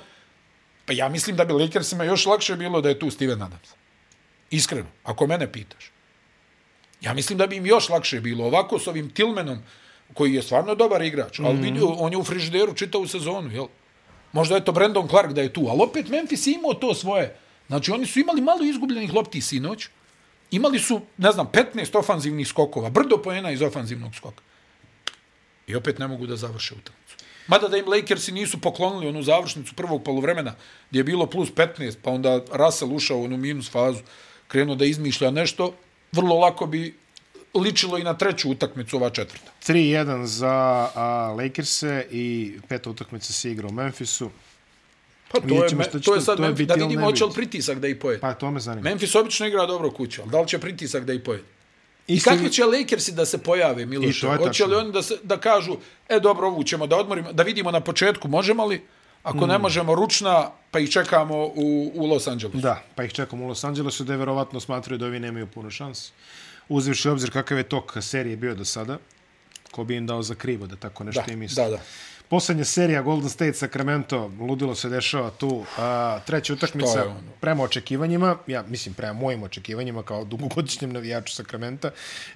Pa ja mislim da bi Lakersima još lakše bilo da je tu Steven Adams. Iskreno, ako mene pitaš. Ja mislim da bi im još lakše bilo ovako s ovim Tillmanom, koji je stvarno dobar igrač, ali mm -hmm. vidio, on je u frižideru čitao u sezonu, jel? Možda je to Brandon Clark da je tu, ali opet Memphis je imao to svoje. Znači, oni su imali malo izgubljenih lopti sinoć. Imali su, ne znam, 15 ofanzivnih skokova, brdo pojena iz ofanzivnog skoka. I opet ne mogu da završe utakmicu. Mada da im Lakersi nisu poklonili onu završnicu prvog polovremena, gdje je bilo plus 15, pa onda Russell ušao u onu minus fazu, krenuo da izmišlja nešto, vrlo lako bi ličilo i na treću utakmicu ova četvrta. 3-1 za a, Lakers-e i peta utakmica se igra u Memphisu. Pa to je, to, to je sad, to je da vidimo hoće li pritisak da i pojede. Pa to me zanima. Memphis obično igra dobro kuću, ali da li će pritisak da i pojede? I kako će Lakersi da se pojave, Miloše? Hoće li oni da, se, da kažu, e dobro, ovu ćemo da odmorimo, da vidimo na početku, možemo li? Ako mm. ne možemo ručna, pa ih čekamo u, u Los Angelesu. Da, pa ih čekamo u Los Angelesu, da je verovatno smatraju da ovi nemaju puno šans. Uzviši obzir kakav je tok serije bio do sada, ko bi im dao za krivo da tako nešto da, im misli. Da, da. Poslednja serija Golden State Sacramento, ludilo se dešava tu. A, treća utakmica ono? prema očekivanjima, ja mislim prema mojim očekivanjima kao dugogodišnjem navijaču Sacramento.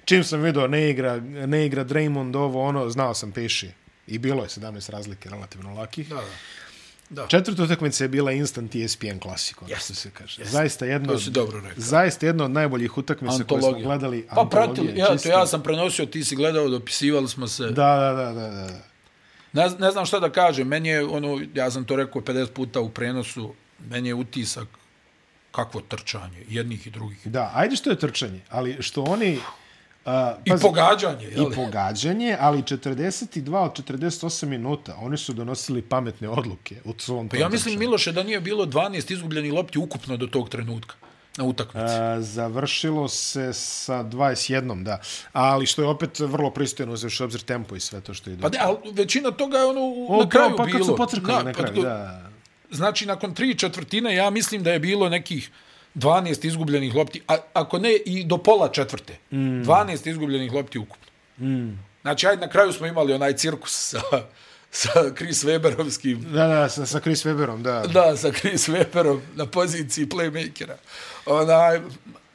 Čim sam vidio ne igra, ne igra Draymond ovo, ono, znao sam peši. I bilo je 17 razlike relativno lakih. Da, da. Da. Četvrta utakmica je bila instant ESPN klasiko, yes. što se kaže. Yes. Zaista jedno, to dobro rekao. Zaista jedno od najboljih utakmica koje smo gledali. Pa pratili, ja, to ja sam prenosio, ti si gledao, dopisivali smo se. Da, da, da, da. da. Ne, ne znam šta da kažem, meni je, ono, ja sam to rekao 50 puta u prenosu, meni je utisak kakvo trčanje, jednih i drugih. Da, ajde što je trčanje, ali što oni... Uh, I pazi, pogađanje. Jel? I pogađanje, ali 42 od 48 minuta oni su donosili pametne odluke u svom Pa ja mislim, Miloše, da nije bilo 12 izgubljenih lopti ukupno do tog trenutka na utakmici. Uh, završilo se sa 21, da. Ali što je opet vrlo pristojno za obzir tempo i sve to što ide. Pa ne, ali većina toga je ono o, na kraju pa, bilo. Pa kad su potrkali na kraju, da. Znači, nakon tri četvrtine, ja mislim da je bilo nekih 12 izgubljenih lopti, a, ako ne i do pola četvrte. Mm. 12 izgubljenih lopti ukupno. Mm. Znači, ajde, na kraju smo imali onaj cirkus sa, sa Chris Weberovskim. Da, da, sa, sa Chris Weberom, da. Da, sa Chris Weberom na poziciji playmakera. Onaj,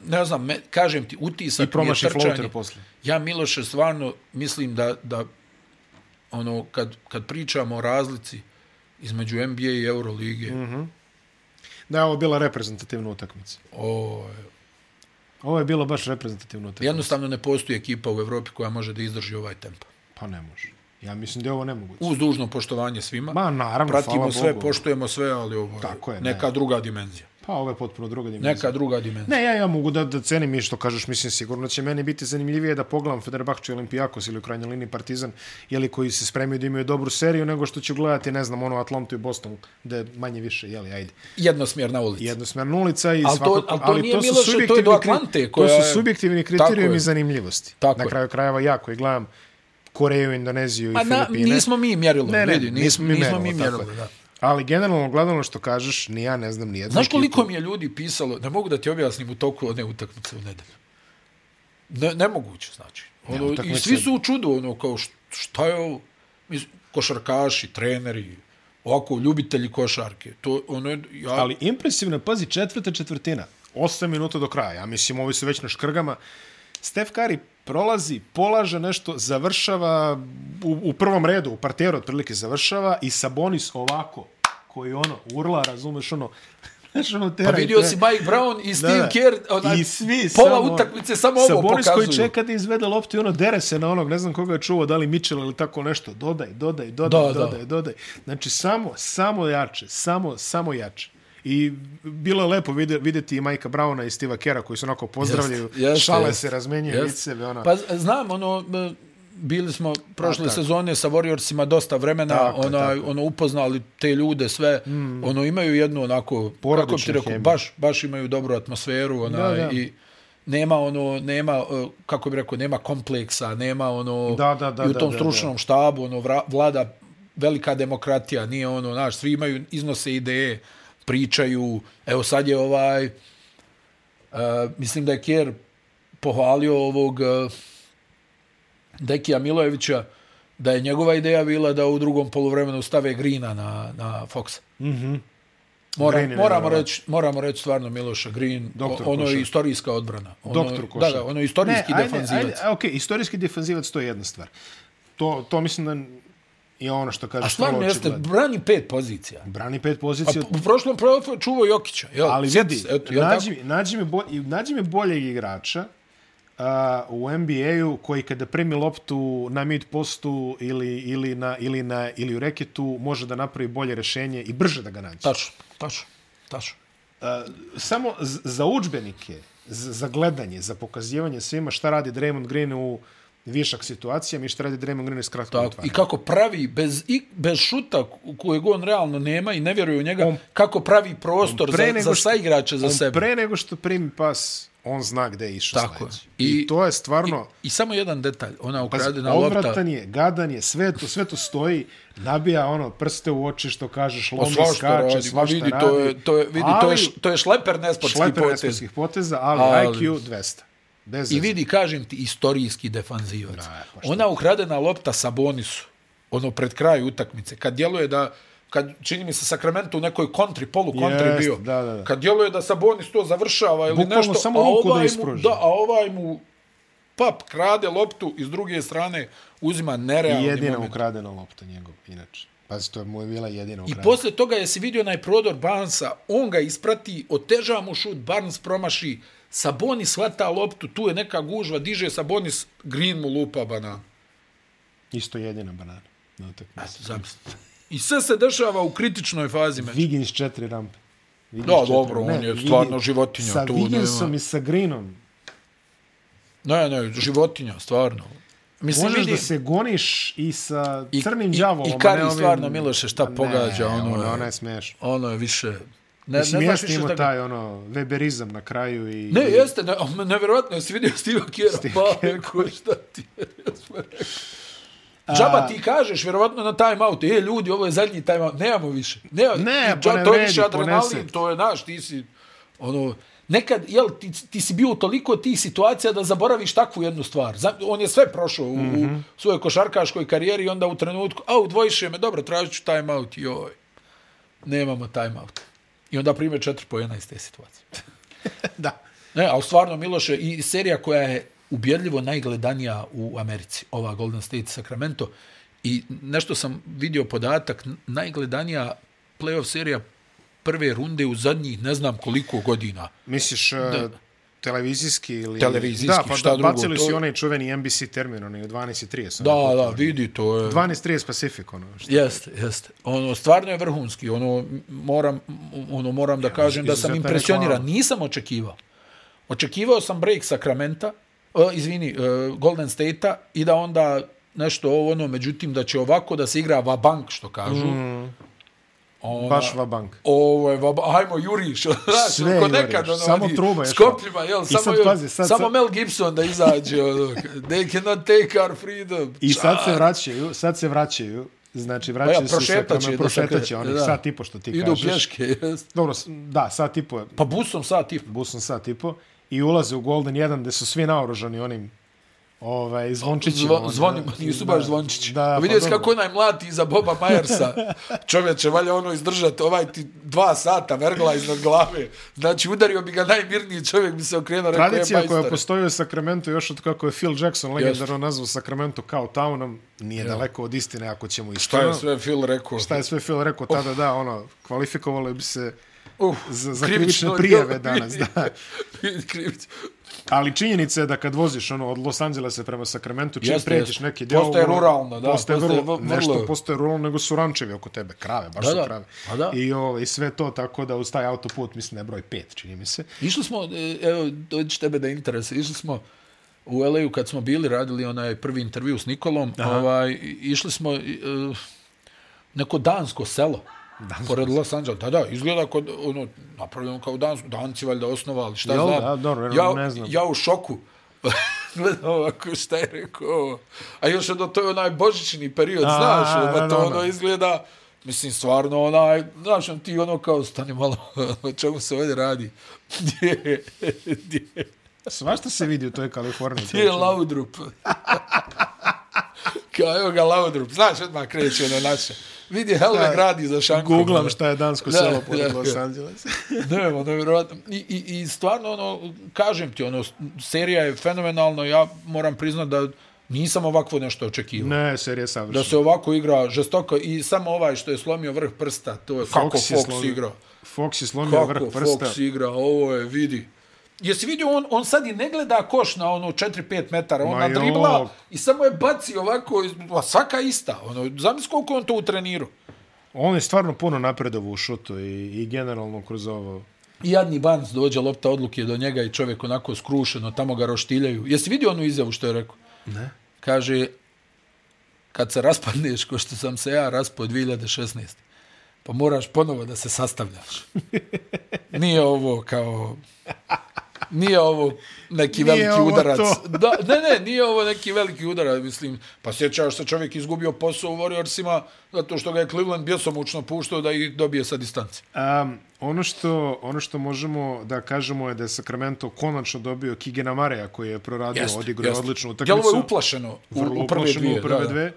ne znam, me, kažem ti, utisak I promaši je trčanje. posle. Ja, Miloše, stvarno mislim da, da ono, kad, kad pričamo o razlici između NBA i Euroligije, mm -hmm Da je ovo bila reprezentativna utakmica. O, ovo je bilo baš reprezentativna utakmica. Jednostavno ne postoji ekipa u Evropi koja može da izdrži ovaj tempo. Pa ne može. Ja mislim da je ovo nemoguće. Uz dužno poštovanje svima. Ma, naravno, Pratimo sve, Bogu. poštujemo sve, ali ovo je, Tako je neka ne. druga dimenzija. Pa ovo je potpuno druga dimenzija. Neka druga dimenzija. Ne, ja, ja mogu da, da cenim i što kažeš, mislim sigurno će meni biti zanimljivije da pogledam Fenerbahče Olimpijakos ili u krajnjoj liniji Partizan, jeli koji se spremaju da imaju dobru seriju, nego što ću gledati, ne znam, ono Atlantu i Bostonu, da je manje više, jeli, ajde. Jednosmjerna ulica. Jednosmjerna ulica i ali svakako, to, ali to, ali to su subjektivni, to je do Atlante, koja... to su subjektivni kriterijumi zanimljivosti. Tako Na kraju krajeva ja koji gledam Koreju, Indoneziju i A Filipine. nismo mi mjerilo, ne, ne, vidi, nismo, nismo, mi mjerilo, mi mjerilo da. Ali generalno gledano što kažeš, ni ja ne znam ni jednu Znaš koliko mi je ljudi pisalo, ne mogu da ti objasnim u toku one utakmice u nedelju. Ne, nemoguće, znači. Ono, ne, I svi su u čudu, ono, kao šta je ovo? Košarkaši, treneri, ovako, ljubitelji košarke. To, ono, ja... Ali impresivno, pazi, četvrta četvrtina, 8 minuta do kraja. Ja mislim, ovi su već na škrgama. Steph Curry prolazi, polaže nešto, završava u, u prvom redu, u parteru otprilike završava i Sabonis ovako, koji ono, urla, razumeš ono, (laughs) Znaš, ono, pa vidio si Mike Brown i Steve da, Kerr, onaj, I svi, pola samo, utakmice, samo ovo pokazuju. Sabonis koji čeka da izvede loptu i ono, dere se na onog, ne znam koga je čuo, da li Mitchell ili tako nešto, dodaj, dodaj, dodaj, da, dodaj, da. dodaj. Znači, samo, samo jače, samo, samo jače. I bilo je lepo vidjeti i Majka Brauna i Steva Kera koji su onako pozdravljaju, jest, jest, šale jest, se, razmenjuju jest. sebe. Ono. Pa znam, ono, bili smo prošle A, sezone sa Warriorsima dosta vremena, tako, ono, tako. ono upoznali te ljude sve, mm. ono imaju jednu onako, kako ti rekao, baš, baš imaju dobru atmosferu ona, da, da. i nema ono nema e, kako bi rekao nema kompleksa nema ono da, da, da, i u tom da, stručnom da, da. štabu ono vlada velika demokratija nije ono znaš svi imaju iznose ideje pričaju. Evo sad je ovaj, uh, mislim da je Kjer pohvalio ovog uh, Dekija Milojevića, da je njegova ideja bila da u drugom poluvremenu stave Grina na, na Fox. Mm -hmm. Mora, moramo, reći, moramo reći stvarno Miloša Green, Doktor ono je istorijska odbrana. Ono, Doktor Košar. Da, da, ono je istorijski ne, defanzivac. Ajde, ajde, ok, istorijski defanzivac to je jedna stvar. To, to mislim da I ono što kaže A stvarno jeste, brani pet pozicija. Brani pet pozicija. A u prošlom profu čuvao Jokića. Jel? Ali vidi, eto, nađi, nađi, mi bolj, nađi mi boljeg igrača uh, u NBA-u koji kada primi loptu na mid postu ili, ili, na, ili, na, ili u reketu može da napravi bolje rešenje i brže da ga nađe. Tačno, tačno, tačno. Uh, samo za učbenike, za gledanje, za pokazivanje svima šta radi Draymond Green u višak situacija, mi što radi Draymond Green iz kratkog I kako pravi, bez, i, bez šuta kojeg on realno nema i ne vjeruje u njega, on, kako pravi prostor za, za saigrače za on sebe. pre nego što primi pas, on zna gde je išao Tako I, I, to je stvarno... I, I samo jedan detalj, ona ukradena lopta... Odvratan je, gadan je, sve to, sve to stoji, nabija ono prste u oči, što kažeš, lomi, skače, radi, svašta vidi, radi. To je, to je, vidi, ali, to je, to je šleper nesportskih šleper poteza. poteza, ali, ali IQ 200. Bez I vidi, kažem ti, istorijski defanzivac. Da, pa ona ukradena lopta sa bonisu, ono pred kraj utakmice, kad djeluje da kad čini mi se Sacramento u nekoj kontri, polu kontri bio, da, da, da. kad djeluje da Sabonis to završava ili Bukvalno nešto, samo a ovaj, da mu, da, a ovaj mu pap krade loptu i s druge strane uzima nerealni I jedina moment. ukradena lopta njegov, inače. Pazi, to je mu je bila jedina ukradena. I posle toga je si vidio onaj prodor Barnesa, on ga isprati, oteža mu šut, Barnes promaši, Sabonis hvata loptu, tu je neka gužva, diže Sabonis, Green mu lupa banan. Isto jedina banana. Eto, I sve se dešava u kritičnoj fazi meča. Wiggins četiri rampe. Wiggins da, četiri. dobro, ne, on je stvarno životinja. Sa tu Wigginsom nema... i sa Greenom. Ne, ne, životinja, stvarno. Mislim, Možeš vidi... da se goniš i sa crnim. I, i, i Kari ovim... stvarno, Miloše, šta ne, pogađa. Ono, ono, ono je smiješno. Ono je više... Ne, Mislim, ne znaš šta... taj ono, Weberizam na kraju i... Ne, jeste, ne, nevjerojatno, jesi vidio Steve Kjera, pa, ko, šta ti je, Džaba ti kažeš, vjerovatno na time out, e, ljudi, ovo je zadnji time out, nemamo više. Ne, ne pa ne to je više adrenalin, to je naš, ti si, ono, nekad, jel, ti, ti si bio toliko tih situacija da zaboraviš takvu jednu stvar. On je sve prošao u, mm -hmm. u mhm. svojoj košarkaškoj karijeri i onda u trenutku, a, udvojiše me, dobro, tražit ću time out, joj, nemamo time out. I onda prime četiri po jedna iz te situacije. (laughs) da. Ne, a stvarno, Miloše, i serija koja je ubjedljivo najgledanija u Americi, ova Golden State Sacramento. I nešto sam vidio podatak, najgledanija playoff serija prve runde u zadnjih ne znam koliko godina. Misliš da. Televizijski ili... Televizijski, da, pa šta da, drugo. Bacili to... onaj čuveni NBC termin, onaj u 12.30. Da, da, vidi, to je... 12.30 Pacific, ono. Jeste, jeste. Ono, stvarno je vrhunski. Ono, moram, ono, moram da kažem da sam impresioniran. Nisam očekivao. Očekivao sam break Sakramenta, uh, izvini, uh, Golden State-a i da onda nešto ovo ono, međutim da će ovako da se igra va bank što kažu. Mm. Ona, Baš va bank. Ovo je va Ajmo, juriš. (laughs) Sve juriš. Nekad, ono, samo truba je Skopljima, jel? I samo, sad, pazi, sad, samo sad... Mel Gibson da izađe. ono, they cannot take our freedom. I sad se vraćaju, sad se vraćaju. Znači, vraćaju pa ja, se sa prošetaće oni, da. sat i po što ti Idu kažeš. Idu pješke. Dobro, da, sat i po. Pa busom sat i po. Busom sat i po i ulaze u Golden 1 gde su svi naoružani onim ovaj zvončićima. Zvo, zvonima, nisu baš zvončići. Da, pa vidio pa, kako onaj mlati iza Boba Majersa. Čovječe, valja ono izdržati ovaj ti dva sata vergla iznad glave. Znači, udario bi ga najmirniji čovjek, bi se okrenuo. Tradicija koja postoji u Sacramento još od kako je Phil Jackson legendarno nazvao Sacramento kao townom, nije ja. daleko od istine ako ćemo iskreno. Šta je sve Phil rekao? Šta je sve Phil rekao tada, da, ono, kvalifikovalo bi se uh, za, za krivične prijeve danas. (laughs) Da. Ali činjenica je da kad voziš ono od Los Angelesa prema Sacramento, čim pređeš neki deo... Postaje ruralno, da. Postaje, postaje vrlo, vrlo, nešto postaje ruralno, nego su rančevi oko tebe, krave, baš da, su da. krave. A da. I, o, ovaj, I sve to tako da uz taj autoput, mislim, ne broj pet, čini mi se. Išli smo, e, evo, dođi tebe da interese, išli smo u LA-u kad smo bili, radili onaj prvi intervju s Nikolom, ovaj, išli smo uh, neko dansko selo, Dansko. Pored Los Angeles. Da, da, izgleda kod, ono, napravljeno kao Dansko. Danci valjda osnovali, šta Jel, znam. Da, dobro, ja, ne znam. Ja u šoku. (laughs) Gledam ovako šta je rekao. A još ono, to je onaj božićni period, a, znaš, a, pa to ono izgleda, mislim, stvarno onaj, znaš, on ti ono kao, stani malo, (laughs) o čemu se ovdje radi. (laughs) Gdje, gdje. Svašta se vidi u toj Kaliforniji. Gdje je Laudrup? kao, evo ga Laudrup, znaš, odmah kreće ono naše. Vidi, Helve gradi za šankom. Googlam šta je dansko da, selo pored Los Angeles. (laughs) ne, ono, nevjerojatno. I, i, I stvarno, ono, kažem ti, ono, serija je fenomenalna, ja moram priznat da nisam ovakvo nešto očekivao. Ne, serija je savršena. Da se ovako igra žestoko i samo ovaj što je slomio vrh prsta, to je Fox kako Fox slomio, igra. Fox je slomio vrh prsta. Kako Fox igra, ovo je, vidi. Jesi vidio, on, on sad i ne gleda koš na ono 4-5 metara, on Ma dribla jo. i samo je baci ovako, a svaka ista. Ono, zamisli koliko on to u treniru. On je stvarno puno napredovo u šutu i, i generalno kroz ovo. I jadni Barnes dođe lopta odluke do njega i čovjek onako skrušeno, tamo ga roštiljaju. Jesi vidio onu izjavu što je rekao? Ne. Kaže, kad se raspadneš, ko što sam se ja raspao 2016. Pa moraš ponovo da se sastavljaš. (laughs) Nije ovo kao nije ovo neki nije veliki ovo udarac. (laughs) Da, ne, ne, nije ovo neki veliki udarac, mislim. Pa sjećaš se čovjek izgubio posao u Warriorsima zato što ga je Cleveland bjesomučno puštao da ih dobije sa distanci. Um, ono, što, ono što možemo da kažemo je da je Sacramento konačno dobio Kigena Mareja koji je proradio, odigrao odličnu utakmicu. Djelovo je uplašeno u, u prve dvije. U prve da, dve. Da.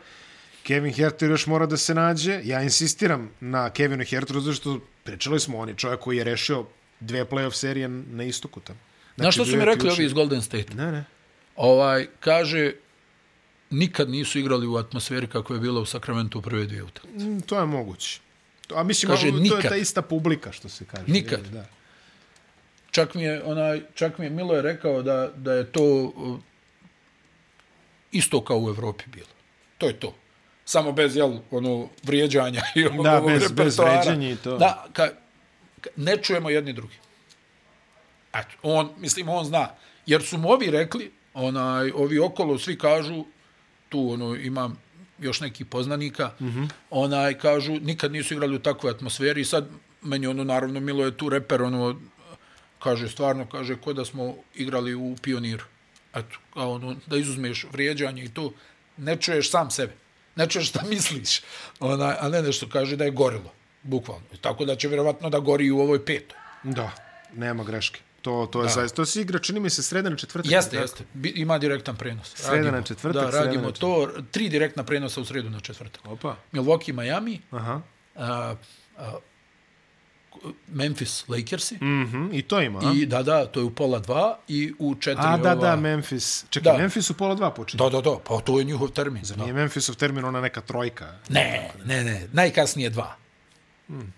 Kevin Herter još mora da se nađe. Ja insistiram na Kevinu Herteru, zato što pričali smo, on je čovjek koji je rešio dve playoff serije na istoku tamo. Znači, Znaš što su mi rekli ovi iz Golden State? Ne, ne. Ovaj, kaže, nikad nisu igrali u atmosferi kako je bilo u Sacramento u prve dvije utakmice. Mm, to je moguće. A mislim, kaže, to nikad. je ta ista publika, što se kaže. Nikad. Da. Čak mi je, onaj, čak mi je Milo je rekao da, da je to isto kao u Evropi bilo. To je to samo bez jel, ono vrijeđanja i ono da, bez, bez vrijeđanja i to. Da, ka, ka, ne čujemo jedni drugi. Eto, on, mislim, on zna. Jer su mu ovi rekli, onaj, ovi okolo svi kažu, tu ono, imam još neki poznanika, mm -hmm. onaj, kažu, nikad nisu igrali u takvoj atmosferi i sad, meni ono, naravno, Milo je tu reper, ono, kaže, stvarno, kaže, ko da smo igrali u pioniru. Eto, kao ono, da izuzmeš vrijeđanje i to, ne čuješ sam sebe ne čuješ šta misliš, ona, a ne nešto kaže da je gorilo, bukvalno. Tako da će vjerovatno da gori u ovoj petoj. Da, nema greške. To, to je da. zaista. To se igra, čini mi se, sreda na četvrtak. Jeste, jeste. Ima direktan prenos. Sreda na četvrtak. Da, radimo to. Tri direktna prenosa u sredu na četvrtak. Opa. Milwaukee, Miami. Aha. A, a, Memphis Lakersi. Mm -hmm, I to ima, I, Da, da, to je u pola dva i u četiri A, da, ova... da, Memphis. Čekaj, da. Memphis u pola dva počinje. Da, da, da, pa to je njihov termin. Zar nije Memphisov termin ona neka trojka? Ne, ne, ne, najkasnije dva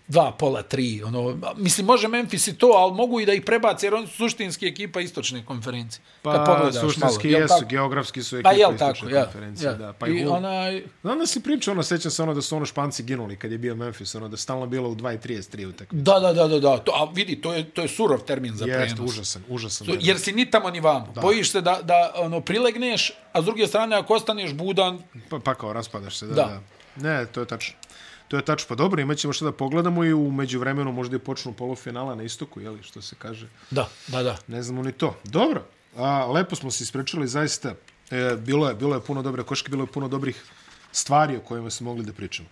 dva, pola, tri. Ono, mislim, može Memphis i to, ali mogu i da ih prebaci, jer oni su suštinski ekipa istočne konferencije. Pa, suštinski malo, jesu, geografski su pa, ekipa pa, istočne tako, konferencije. Ja, da. Pa I, i onaj... Znam si pričao, ono, sećam se ono da su ono španci ginuli kad je bio Memphis, ono da stalno bilo u 2.33 utakmice. Da, da, da, da, da. To, a vidi, to je, to je surov termin za prenos. Jest, užasan, užasan. So, jer si ni tamo ni vamo. Da. Bojiš se da, da ono, prilegneš, a s druge strane, ako ostaneš budan... Pa, pa kao, raspadaš se, da, da. da. Ne, to je tačno. To je tačno. Pa dobro, imat ćemo što da pogledamo i u međuvremenu možda i počnu polufinala na istoku, jeli, što se kaže. Da, da, da. Ne znamo ni to. Dobro, a, lepo smo se isprečali, zaista. E, bilo, je, bilo je puno dobre koške, bilo je puno dobrih stvari o kojima smo mogli da pričamo.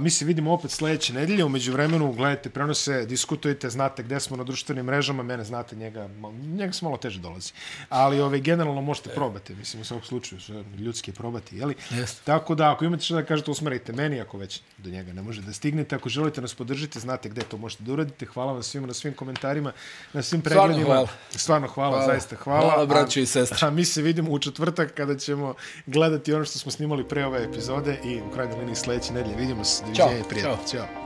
Mi se vidimo opet sljedeće nedelje. Umeđu vremenu, gledajte, prenose, diskutujte, znate gde smo na društvenim mrežama. Mene znate, njega, njega se malo teže dolazi. Ali ove, generalno možete probati. Mislim, u svakog slučaju, sve ljudski je probati. Jeli? Yes. Tako da, ako imate što da kažete, usmerite meni, ako već do njega ne može da stignete. Ako želite nas podržiti, znate gde to možete da uradite. Hvala vam svima na svim komentarima, na svim pregledima. Stvarno hvala. Stvarno hvala, hvala. zaista hvala. Hvala, braći i sestre. A, a mi se vidimo u četvrtak kada ćemo gledati ono što smo snimali pre ove epizode i u krajnjoj liniji sljedeće nedelje. Vidimo se. Doviđenja i prijatno. Ćao. Ćao.